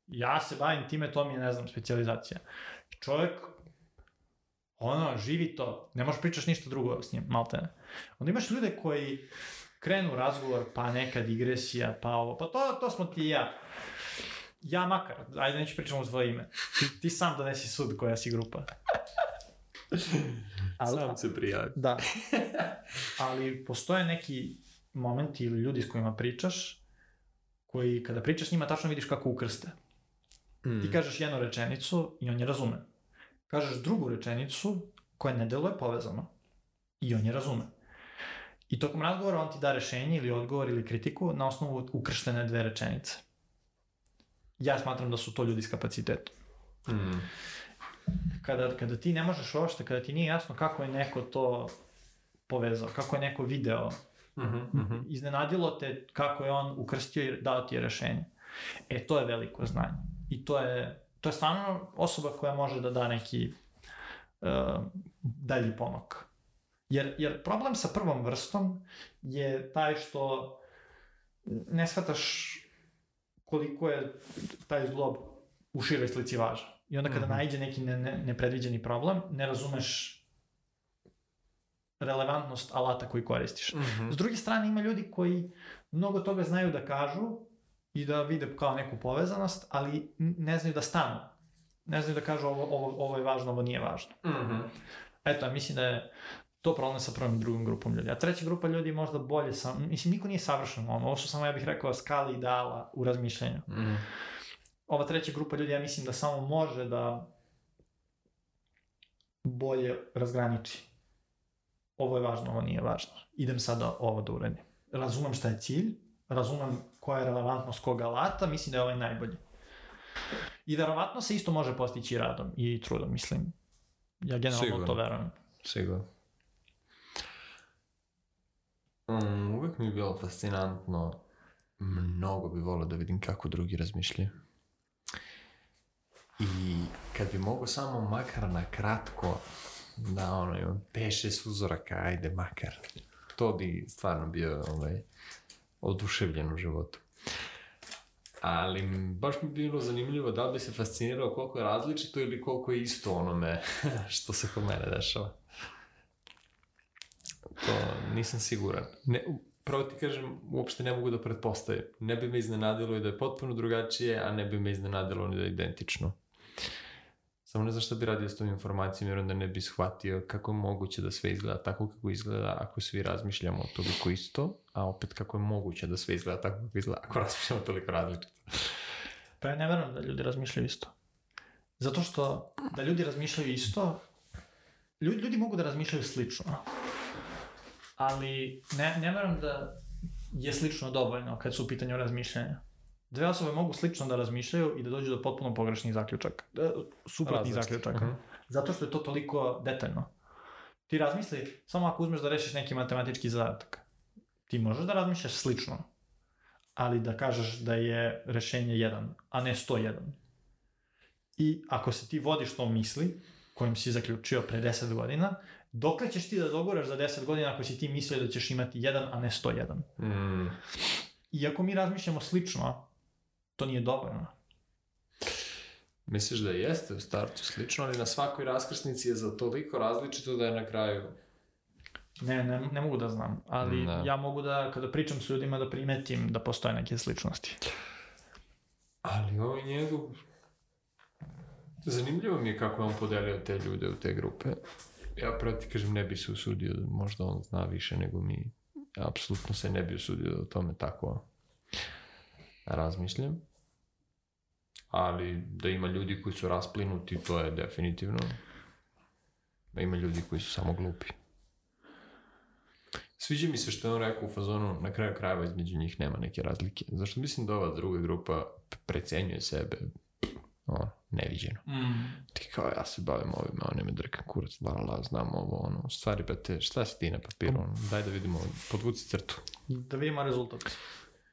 Ja se bavim time, to mi je, ne znam, specializacija. Čovjek ono, živi to, ne možeš pričaš ništa drugo s njim, malo te. Onda imaš ljude koji krenu razgovor, pa neka digresija, pa ovo, pa to, to smo ti i ja. Ja makar, ajde neću pričam u svoje ime. Ti, ti sam donesi sud koja si grupa. Ali, sam se prijavi. Da. Ali postoje neki momenti ili ljudi s kojima pričaš, koji kada pričaš s njima tačno vidiš kako ukrste. Mm. Ti kažeš jednu rečenicu i on je razume. Kažeš drugu rečenicu koja ne deluje povezano i on je razume. I tokom razgovora on ti da rešenje ili odgovor ili kritiku na osnovu ukrštene dve rečenice. Ja smatram da su to ljudi s kapacitetom. Mm. Kada, kada ti ne možeš ošte, kada ti nije jasno kako je neko to povezao, kako je neko video, mm -hmm, iznenadilo te kako je on ukrstio i dao ti je rešenje. E, to je veliko znanje. I to je, to je stvarno osoba koja može da da neki uh, dalji pomak. Jer, jer problem sa prvom vrstom je taj što ne shvataš koliko je taj zglob u široj slici važan. I onda kada mm -hmm. najde neki ne, ne, nepredviđeni problem, ne razumeš relevantnost alata koji koristiš. Mm -hmm. S druge strane, ima ljudi koji mnogo toga znaju da kažu i da vide kao neku povezanost, ali ne znaju da stanu. Ne znaju da kažu ovo, ovo, ovo je važno, ovo nije važno. Mm -hmm. Eto, mislim da je to problem sa prvom i drugom grupom ljudi. A treća grupa ljudi možda bolje sam, mislim, niko nije savršen ono, ovo što samo ja bih rekao skali ideala u razmišljenju. Mm. Ova treća grupa ljudi, ja mislim da samo može da bolje razgraniči. Ovo je važno, ovo nije važno. Idem sada ovo da uredim. Razumem šta je cilj, razumem koja je relevantnost koga alata, mislim da je ovaj najbolji. I verovatno se isto može postići radom i trudom, mislim. Ja generalno Sigurno. to verujem. Sigurno. Um, uvijek mi je bilo fascinantno. Mnogo bih volio da vidim kako drugi razmišljaju. I kad bi mogu samo makar na kratko da ono imam 5-6 uzoraka, ajde makar. To bi stvarno bio ovaj, oduševljen u životu. Ali baš mi bi bilo zanimljivo da bi se fascinirao koliko je različito ili koliko je isto onome što se kod mene dešava. To nisam siguran. Ne, prvo ti kažem, uopšte ne mogu da pretpostavim. Ne bi me iznenadilo i da je potpuno drugačije, a ne bi me iznenadilo ni da je identično. Samo ne znam šta bi radio s tom informacijom, jer onda ne bi shvatio kako je moguće da sve izgleda tako kako izgleda ako svi razmišljamo toliko isto, a opet kako je moguće da sve izgleda tako kako izgleda ako razmišljamo toliko različito. Pa ja ne verujem da ljudi razmišljaju isto. Zato što da ljudi razmišljaju isto, ljudi, ljudi mogu da razmišljaju slično ali ne, ne moram da je slično dovoljno kad su u pitanju razmišljanja. Dve osobe mogu slično da razmišljaju i da dođu do potpuno pogrešnih zaključaka, da, suprotnih zaključaka, uh mhm. -huh. zato što je to toliko detaljno. Ti razmisli, samo ako uzmeš da rešiš neki matematički zadatak, ti možeš da razmišljaš slično, ali da kažeš da je rešenje 1, a ne 101. I ako se ti vodiš tom misli, kojim si zaključio pre 10 godina, dokle ćeš ti da doguraš za 10 godina ako si ti mislio da ćeš imati jedan, a ne 101? Mm. Iako mi razmišljamo slično, to nije dovoljno. Misliš da jeste u startu slično, ali na svakoj raskrsnici je za toliko različito da je na kraju... Ne, ne, ne mogu da znam, ali ne. ja mogu da, kada pričam s ljudima, da primetim da postoje neke sličnosti. Ali ovo ovaj je njegov... Zanimljivo mi je kako je on podelio te ljude u te grupe. Ja prati kažem ne bi se usudio, možda on zna više nego mi. Apsolutno se ne bi usudio o tome tako razmišljam. Ali da ima ljudi koji su rasplinuti, to je definitivno. Da ima ljudi koji su samo glupi. Sviđa mi se što je on rekao u fazonu, na kraju krajeva između njih nema neke razlike. Zašto mislim da ova druga grupa precenjuje sebe ono, neviđeno. Mm. Ti kao, ja se bavim ovima, one me drkan kurac, la, la, la, znam ovo, ono, stvari, brate, pa šta si ti na papiru, ono, daj da vidimo, podvuci crtu. Da vidimo rezultat.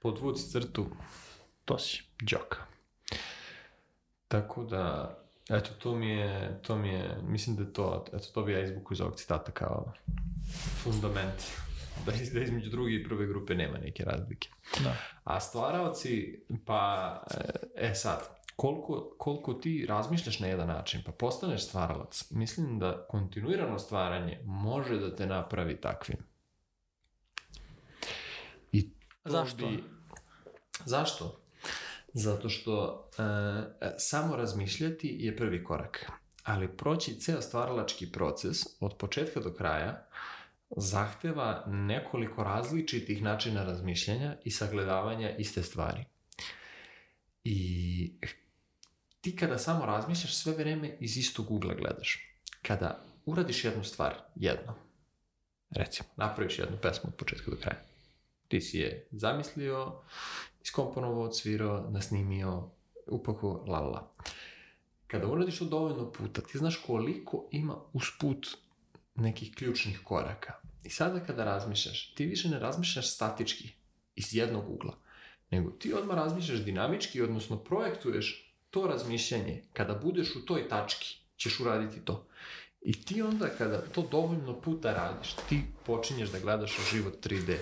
Podvuci crtu. To si. Džoka. Tako da, eto, to mi je, to mi je, mislim da je to, eto, to bi ja izvuku iz ovog citata kao fundament. Da, da između druge i prve grupe nema neke razlike. Da. A stvaravci, pa, e, e sad, koliko, koliko ti razmišljaš na jedan način, pa postaneš stvaralac, mislim da kontinuirano stvaranje može da te napravi takvim. I zašto? Bi, zašto? Zato što e, e, samo razmišljati je prvi korak, ali proći ceo stvaralački proces od početka do kraja zahteva nekoliko različitih načina razmišljanja i sagledavanja iste stvari. I ti kada samo razmišljaš, sve vreme iz istog ugla gledaš. Kada uradiš jednu stvar, jedno, recimo, napraviš jednu pesmu od početka do kraja, ti si je zamislio, iskomponovao, odsvirao, nasnimio, upako, la, la, la. Kada uradiš to dovoljno puta, ti znaš koliko ima usput nekih ključnih koraka. I sada kada razmišljaš, ti više ne razmišljaš statički, iz jednog ugla, nego ti odmah razmišljaš dinamički, odnosno projektuješ to razmišljanje, kada budeš u toj tački, ćeš uraditi to. I ti onda kada to dovoljno puta radiš, ti počinješ da gledaš u život 3D.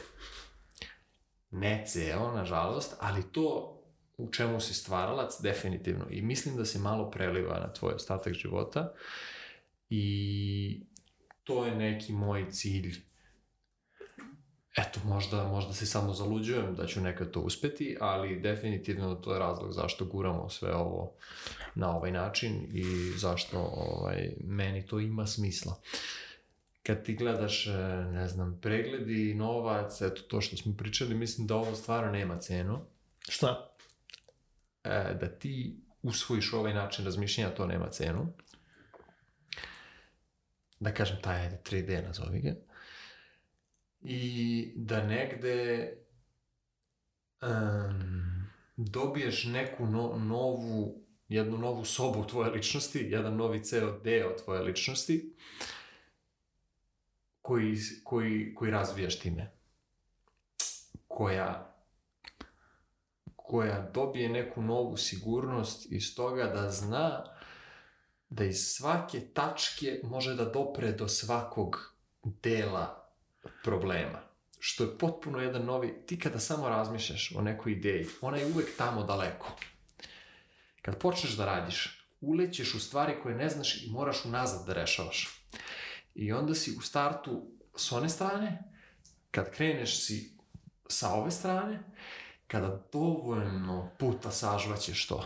Ne ceo, nažalost, ali to u čemu si stvaralac, definitivno. I mislim da se malo preliva na tvoj ostatak života. I to je neki moj cilj eto, možda, možda se samo zaluđujem da ću nekad to uspeti, ali definitivno to je razlog zašto guramo sve ovo na ovaj način i zašto ovaj, meni to ima smisla. Kad ti gledaš, e, ne znam, pregledi, novac, eto to što smo pričali, mislim da ovo stvarno nema cenu. Šta? E, da ti usvojiš ovaj način razmišljenja, to nema cenu. Da kažem, taj 3D nazovi ga i da negde um, dobiješ neku no, novu, jednu novu sobu tvoje ličnosti, jedan novi ceo deo tvoje ličnosti koji, koji, koji razvijaš time. Koja, koja dobije neku novu sigurnost iz toga da zna da iz svake tačke može da dopre do svakog dela problema. Što je potpuno jedan novi, ti kada samo razmišljaš o nekoj ideji, ona je uvek tamo daleko. Kad počneš da radiš, ulećeš u stvari koje ne znaš i moraš unazad da rešavaš. I onda si u startu s one strane, kad kreneš si sa ove strane, kada dovoljno puta sažvaćeš to,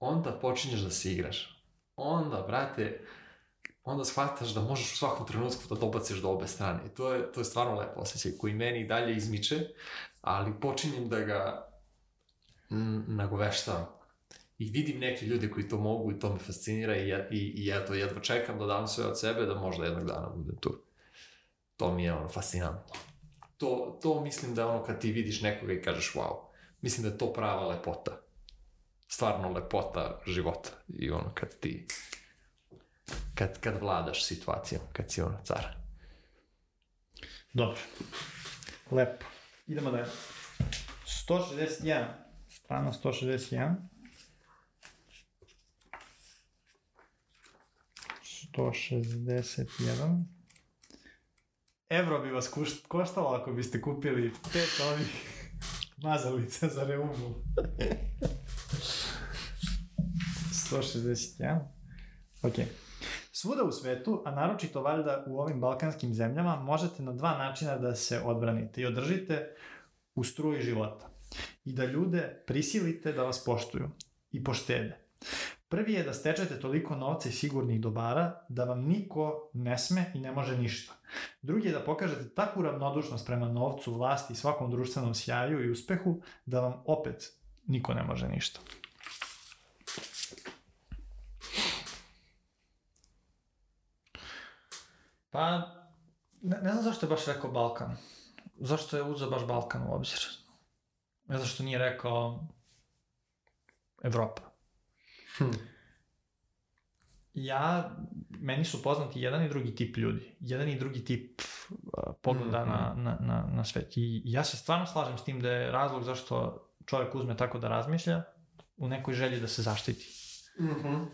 onda počinješ da se igraš. Onda, brate, onda shvataš da možeš u svakom trenutku da dobaciš do obe strane. I to je, to je stvarno lepo osjećaj koji meni dalje izmiče, ali počinjem da ga nagoveštavam. I vidim neke ljude koji to mogu i to me fascinira i, i, i eto, jedva čekam da dam sve od sebe da možda jednog dana budem tu. To mi je ono fascinantno. To, to mislim da je ono kad ti vidiš nekoga i kažeš wow. Mislim da je to prava lepota. Stvarno lepota života. I ono kad ti kad, kad vladaš situacijom, kad si ono car. Dobro. Lepo. Idemo dalje. 161. Strana 161. 161. Evro bi vas koštalo ako biste kupili pet ovih mazalica za reumu. 161. Ok. Svuda u svetu, a naročito valjda u ovim balkanskim zemljama, možete na dva načina da se odbranite i održite u struji života i da ljude prisilite da vas poštuju i poštede. Prvi je da stečete toliko novca i sigurnih dobara da vam niko ne sme i ne može ništa. Drugi je da pokažete takvu ravnodušnost prema novcu, vlasti i svakom društvenom sjaju i uspehu da vam opet niko ne može ništa. Pa, ne, ne znam zašto je baš rekao Balkan. Zašto je uzeo baš Balkan u obzir? Ne znam što nije rekao Evropa. Hm. Ja, meni su poznati jedan i drugi tip ljudi. Jedan i drugi tip pogleda na, mhm. na, na, na svet. I ja se stvarno slažem s tim da je razlog zašto čovjek uzme tako da razmišlja u nekoj želji da se zaštiti. Mhm. Mm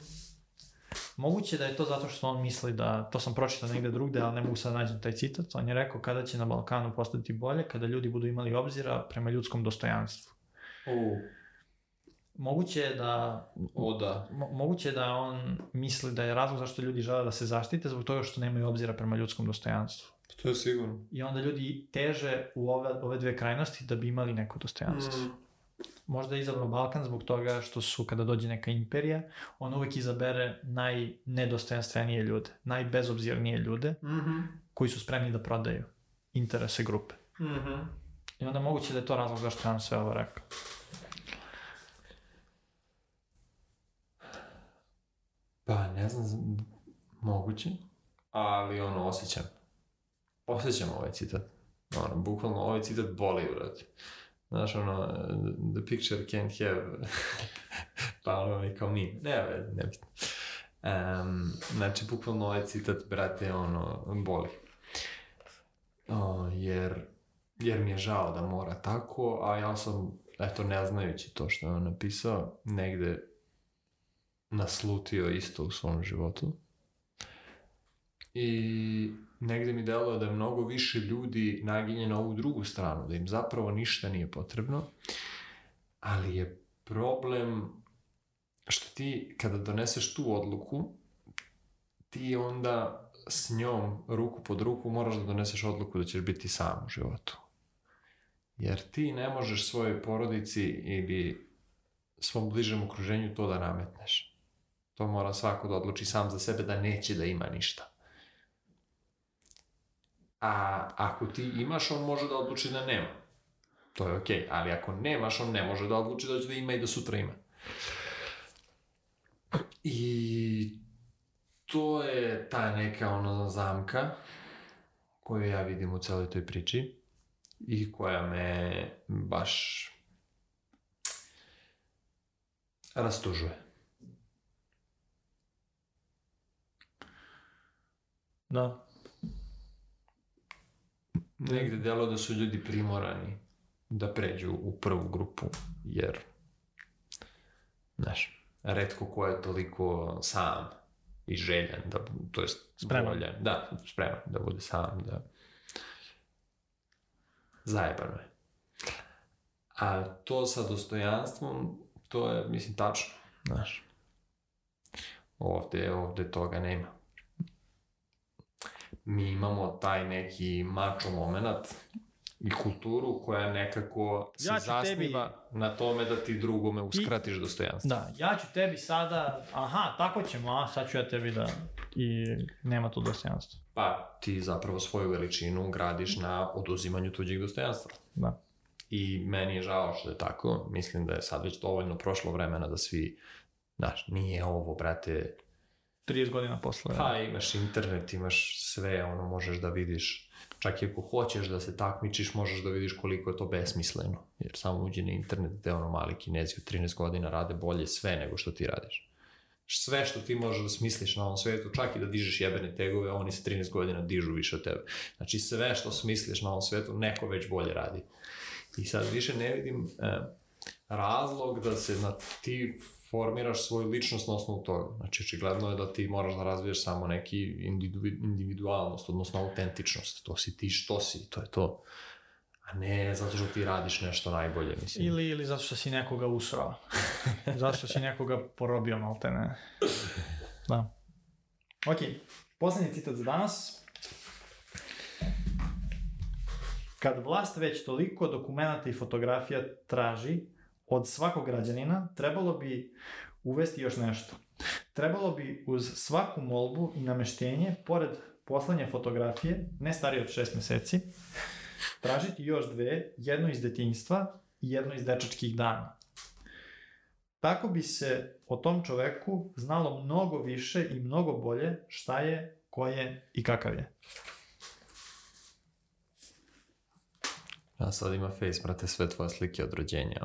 Moguće da je to zato što on misli da, to sam pročitao negde drugde, ali ne mogu sad da nađem taj citat, on je rekao kada će na Balkanu postati bolje, kada ljudi budu imali obzira prema ljudskom dostojanstvu. Uh. Moguće je da... O, da. Mo, moguće je da on misli da je razlog zašto ljudi žele da se zaštite zbog toga što nemaju obzira prema ljudskom dostojanstvu. Pa to je sigurno. I onda ljudi teže u ove, ove dve krajnosti da bi imali neko dostojanstvo. Mm možda je izabrao Balkan zbog toga što su, kada dođe neka imperija, on uvek izabere najnedostojanstvenije ljude, najbezobzirnije ljude, mm -hmm. koji su spremni da prodaju interese grupe. Mm -hmm. I onda moguće da je to razlog zašto je on sve ovo rekao. Pa, ne znam, moguće, ali ono, osjećam. Osjećam ovaj citat. Ono, bukvalno ovaj citat boli, vrati. Znaš, ono, the picture can't have Pavlovi kao mi. Ne, nebitno. Um, znači, bukvalno ovaj citat, brate, ono, boli. O, jer, jer mi je žao da mora tako, a ja sam, eto, ne znajući to što je on napisao, negde naslutio isto u svom životu. I negde mi deluje da je mnogo više ljudi naginje na ovu drugu stranu, da im zapravo ništa nije potrebno, ali je problem što ti kada doneseš tu odluku, ti onda s njom ruku pod ruku moraš da doneseš odluku da ćeš biti sam u životu. Jer ti ne možeš svojoj porodici ili svom bližem okruženju to da nametneš. To mora svako da odluči sam za sebe da neće da ima ništa a ako ti imaš, on može da odluči da nema. To je okej, okay. ali ako nemaš, on ne može da odluči da će da ima i da sutra ima. I to je ta neka ono zamka koju ja vidim u celoj toj priči i koja me baš rastužuje. Da, negde delo da su ljudi primorani da pređu u prvu grupu, jer, znaš, redko ko je toliko sam i željan, da, to je spreman. Voljan, da, spreman da bude sam, da... Zajebano je. A to sa dostojanstvom, to je, mislim, tačno, znaš. Ovde, ovde toga nema mi imamo taj neki mačo moment i kulturu koja nekako se ja zasniva tebi... na tome da ti drugome uskratiš I... dostojanstvo. Da, ja ću tebi sada, aha, tako ćemo, a sad ću ja tebi da i nema tu dostojanstva. Pa ti zapravo svoju veličinu gradiš na oduzimanju tuđih dostojanstva. Da. I meni je žao što je tako, mislim da je sad već dovoljno prošlo vremena da svi, znaš, nije ovo, brate, 30 godina posle. Pa da. imaš internet, imaš sve, ono možeš da vidiš, čak i ako hoćeš da se takmičiš, možeš da vidiš koliko je to besmisleno, jer samo uđe na internet gde ono mali kinezi od 13 godina rade bolje sve nego što ti radiš. Sve što ti možeš da smisliš na ovom svetu, čak i da dižeš jebene tegove, oni sa 13 godina dižu više od tebe. Znači sve što smisliš na ovom svetu, neko već bolje radi. I sad više ne vidim e, razlog da se na ti formiraš svoju ličnost na osnovu toga. Znači, očigledno je da ti moraš da razviješ samo neki individualnost, odnosno autentičnost. To si ti što si, to je to. A ne zato što ti radiš nešto najbolje, mislim. Ili, ili zato što si nekoga usrao. zato što si nekoga porobio, malte ne. Da. Ok, poslednji citat za danas. Kad vlast već toliko dokumenta i fotografija traži, od svakog građanina trebalo bi uvesti još nešto. Trebalo bi uz svaku molbu i nameštenje, pored poslanje fotografije, ne starije od šest meseci, tražiti još dve, jedno iz detinjstva i jedno iz dečačkih dana. Tako bi se o tom čoveku znalo mnogo više i mnogo bolje šta je, ko je i kakav je. A sad ima face, brate, sve tvoje slike od rođenja.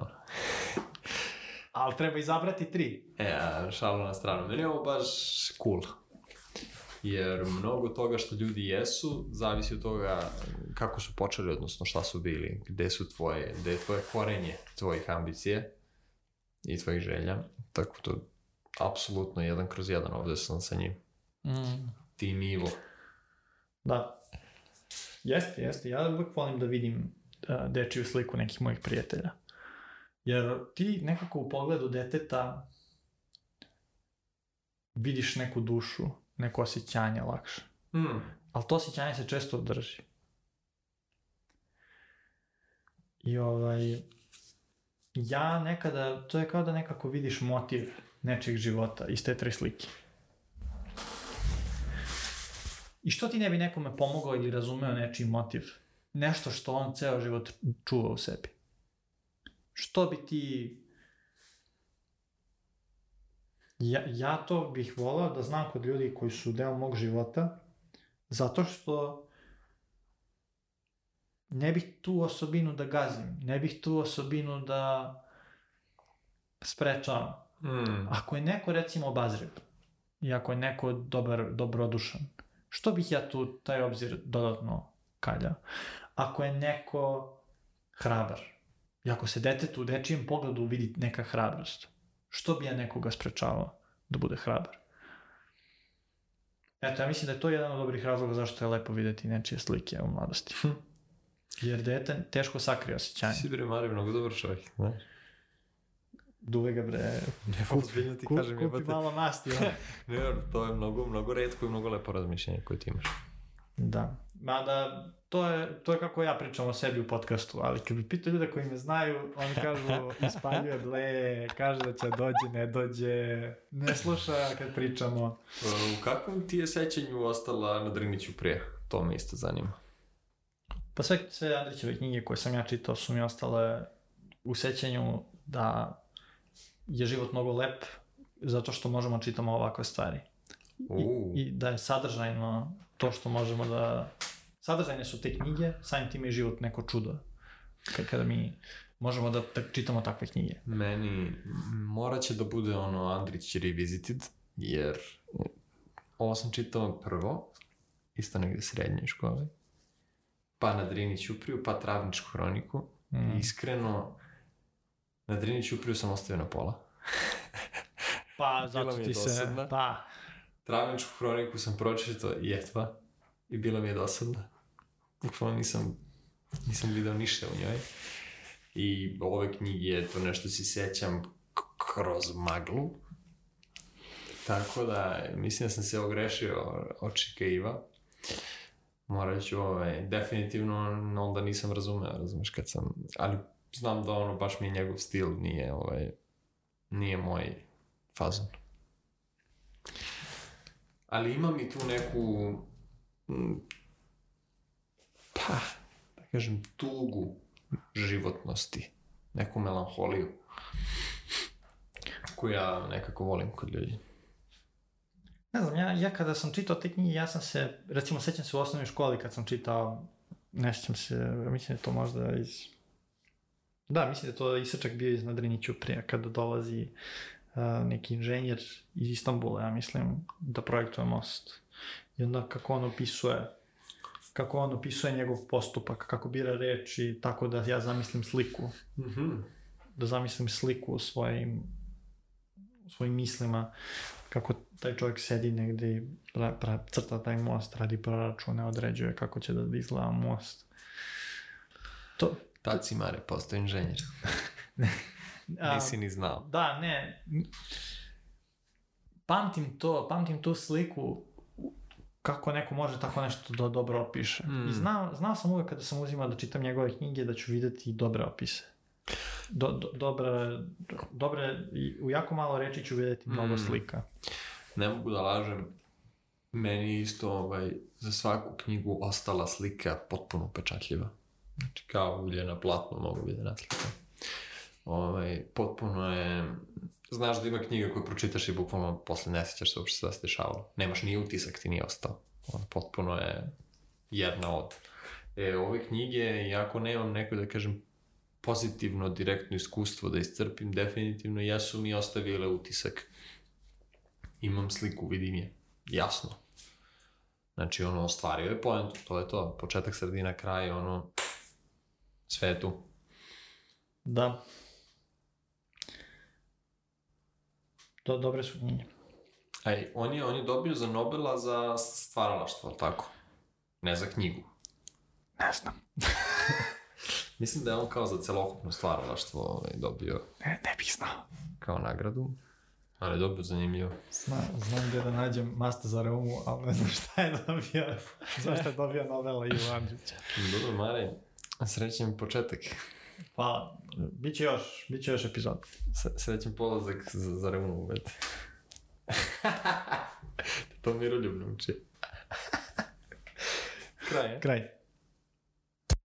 Ali treba izabrati tri. E, šalu na stranu. Meni je ovo baš cool. Jer mnogo toga što ljudi jesu, zavisi od toga kako su počeli, odnosno šta su bili, gde su tvoje, gde je tvoje korenje tvojih ambicije i tvojih želja. Tako to, apsolutno jedan kroz jedan ovde sam sa njim. Mm. Ti nivo. Da. Jeste, jeste. Ja uvek volim da vidim dečiju sliku nekih mojih prijatelja. Jer ti nekako u pogledu deteta vidiš neku dušu, neko osjećanje lakše. Mm. Ali to osjećanje se često održi. I ovaj, ja nekada, to je kao da nekako vidiš motiv nečeg života iz te tri slike. I što ti ne bi nekome pomogao ili razumeo nečiji motiv? nešto što on ceo život čuva u sebi. Što bi ti... Ja, ja to bih volao da znam kod ljudi koji su deo mog života, zato što ne bih tu osobinu da gazim, ne bih tu osobinu da sprečavam. Mm. Ako je neko recimo obazriv i ako je neko dobar, dobrodušan, što bih ja tu taj obzir dodatno kalja. Ako je neko hrabar, i ako se detetu u dečijem pogledu vidi neka hrabrost, što bi ja nekoga sprečavao da bude hrabar? Eto, ja mislim da je to jedan od dobrih razloga zašto je lepo videti nečije slike u mladosti. Hm. Jer dete teško sakrije osjećanje. Si bre, Mario, mnogo dobar čovjek, znaš. Duve ga bre. Ne, ozbiljno ti kup, kažem. Kupi jebate. malo masti. ne, to je mnogo, mnogo redko i mnogo lepo razmišljanje koje ti imaš. Da. Mada, to je, to je kako ja pričam o sebi u podcastu, ali kad bi pitao ljude koji me znaju, oni kažu ispaljuje ble, kaže da će dođe, ne dođe, ne sluša kad pričamo. E, u kakvom ti je sećanju ostala na Driniću pre? To me isto zanima. Pa sve, sve Andrićeve knjige koje sam ja čitao su mi ostale u sećanju da je život mnogo lep zato što možemo čitamo ovakve stvari. Uh. I da je sadržajno to što možemo da... Sadržajne su te knjige, samim time je život neko čudo. Kada mi možemo da čitamo takve knjige. Meni morat će da bude ono Andrić Revisited, jer ovo sam čitao prvo, isto negde srednje škole, pa na Drini Ćupriju, pa Travničku hroniku. Mm. Iskreno, na Drini Ćupriju sam ostavio na pola. pa, zato ti dosadna. se... Pa, Travničku kroniku sam pročitao jedva i bila mi je dosadna. Bukvalno nisam, nisam video ništa u njoj. I ove knjige, to nešto si sećam kroz maglu. Tako da, mislim da sam se ogrešio očekiva. Morat ću, ovaj, definitivno onda nisam razumeo, razumeš, kad sam, ali znam da ono, baš mi je njegov stil, nije, ovaj, nije moj fazon ali imam i tu neku mm, pa, da kažem, tugu životnosti, neku melanholiju koju ja nekako volim kod ljudi. Ne znam, ja, ja kada sam čitao te knjige, ja sam se, recimo sećam se u osnovnoj školi kad sam čitao, ne sećam se, mislim da to možda iz... Da, mislim da to isečak bio iz Nadriniću prije, kada dolazi neki inženjer iz Istanbula, ja mislim, da projektuje most. I onda kako on opisuje kako on opisuje njegov postupak, kako bira reči, tako da ja zamislim sliku. Mm -hmm. Da zamislim sliku u svojim, u svojim mislima, kako taj čovjek sedi negde pra, pra, crta taj most, radi proračune, određuje kako će da izgleda most. To, Taci Mare, postao inženjer. A, Nisi ni znao. Da, ne. Pamtim to, pamtim tu sliku kako neko može tako nešto da dobro opiše. Mm. I hmm. znao, znao sam uvek kada sam uzimao da čitam njegove knjige da ću videti dobre opise. Do, do, dobre, dobre, u jako malo reči ću videti mnogo mm. slika. Ne mogu da lažem, meni isto ovaj, za svaku knjigu ostala slika potpuno pečatljiva. Znači kao ulje na platno mogu biti da naslikam ovaj, potpuno je, znaš da ima knjiga koju pročitaš i bukvalno posle ne sećaš se uopšte šta se dešavalo. Nemaš ni utisak, ti nije ostao. Ono, potpuno je jedna od. E, ove knjige, iako ne nemam neko da kažem pozitivno, direktno iskustvo da iscrpim, definitivno ja su mi ostavile utisak. Imam sliku, vidim je. Jasno. Znači, ono, ostvario je poentu, to je to. Početak, sredina, kraj, ono, sve je tu. Da. do, dobre sudnjenje. Aj, on je, on je dobio za Nobela za stvaralaštvo, tako? Ne za knjigu. Ne znam. Mislim da je on kao za celokupno stvaralaštvo ovaj, dobio... Ne, ne bih znao. Kao nagradu. Ali je dobro, zanimljivo. Zna, znam gde da nađem za umu, ali ne znam šta je dobio, zašto je dobio novela Ivo Andrića. dobro, Mare, srećen početak. Hvala. Pa, biće još, biće još epizod. Srećen polazak za, za revnu uved. to miroljubno uči. Kraj, je? Kraj.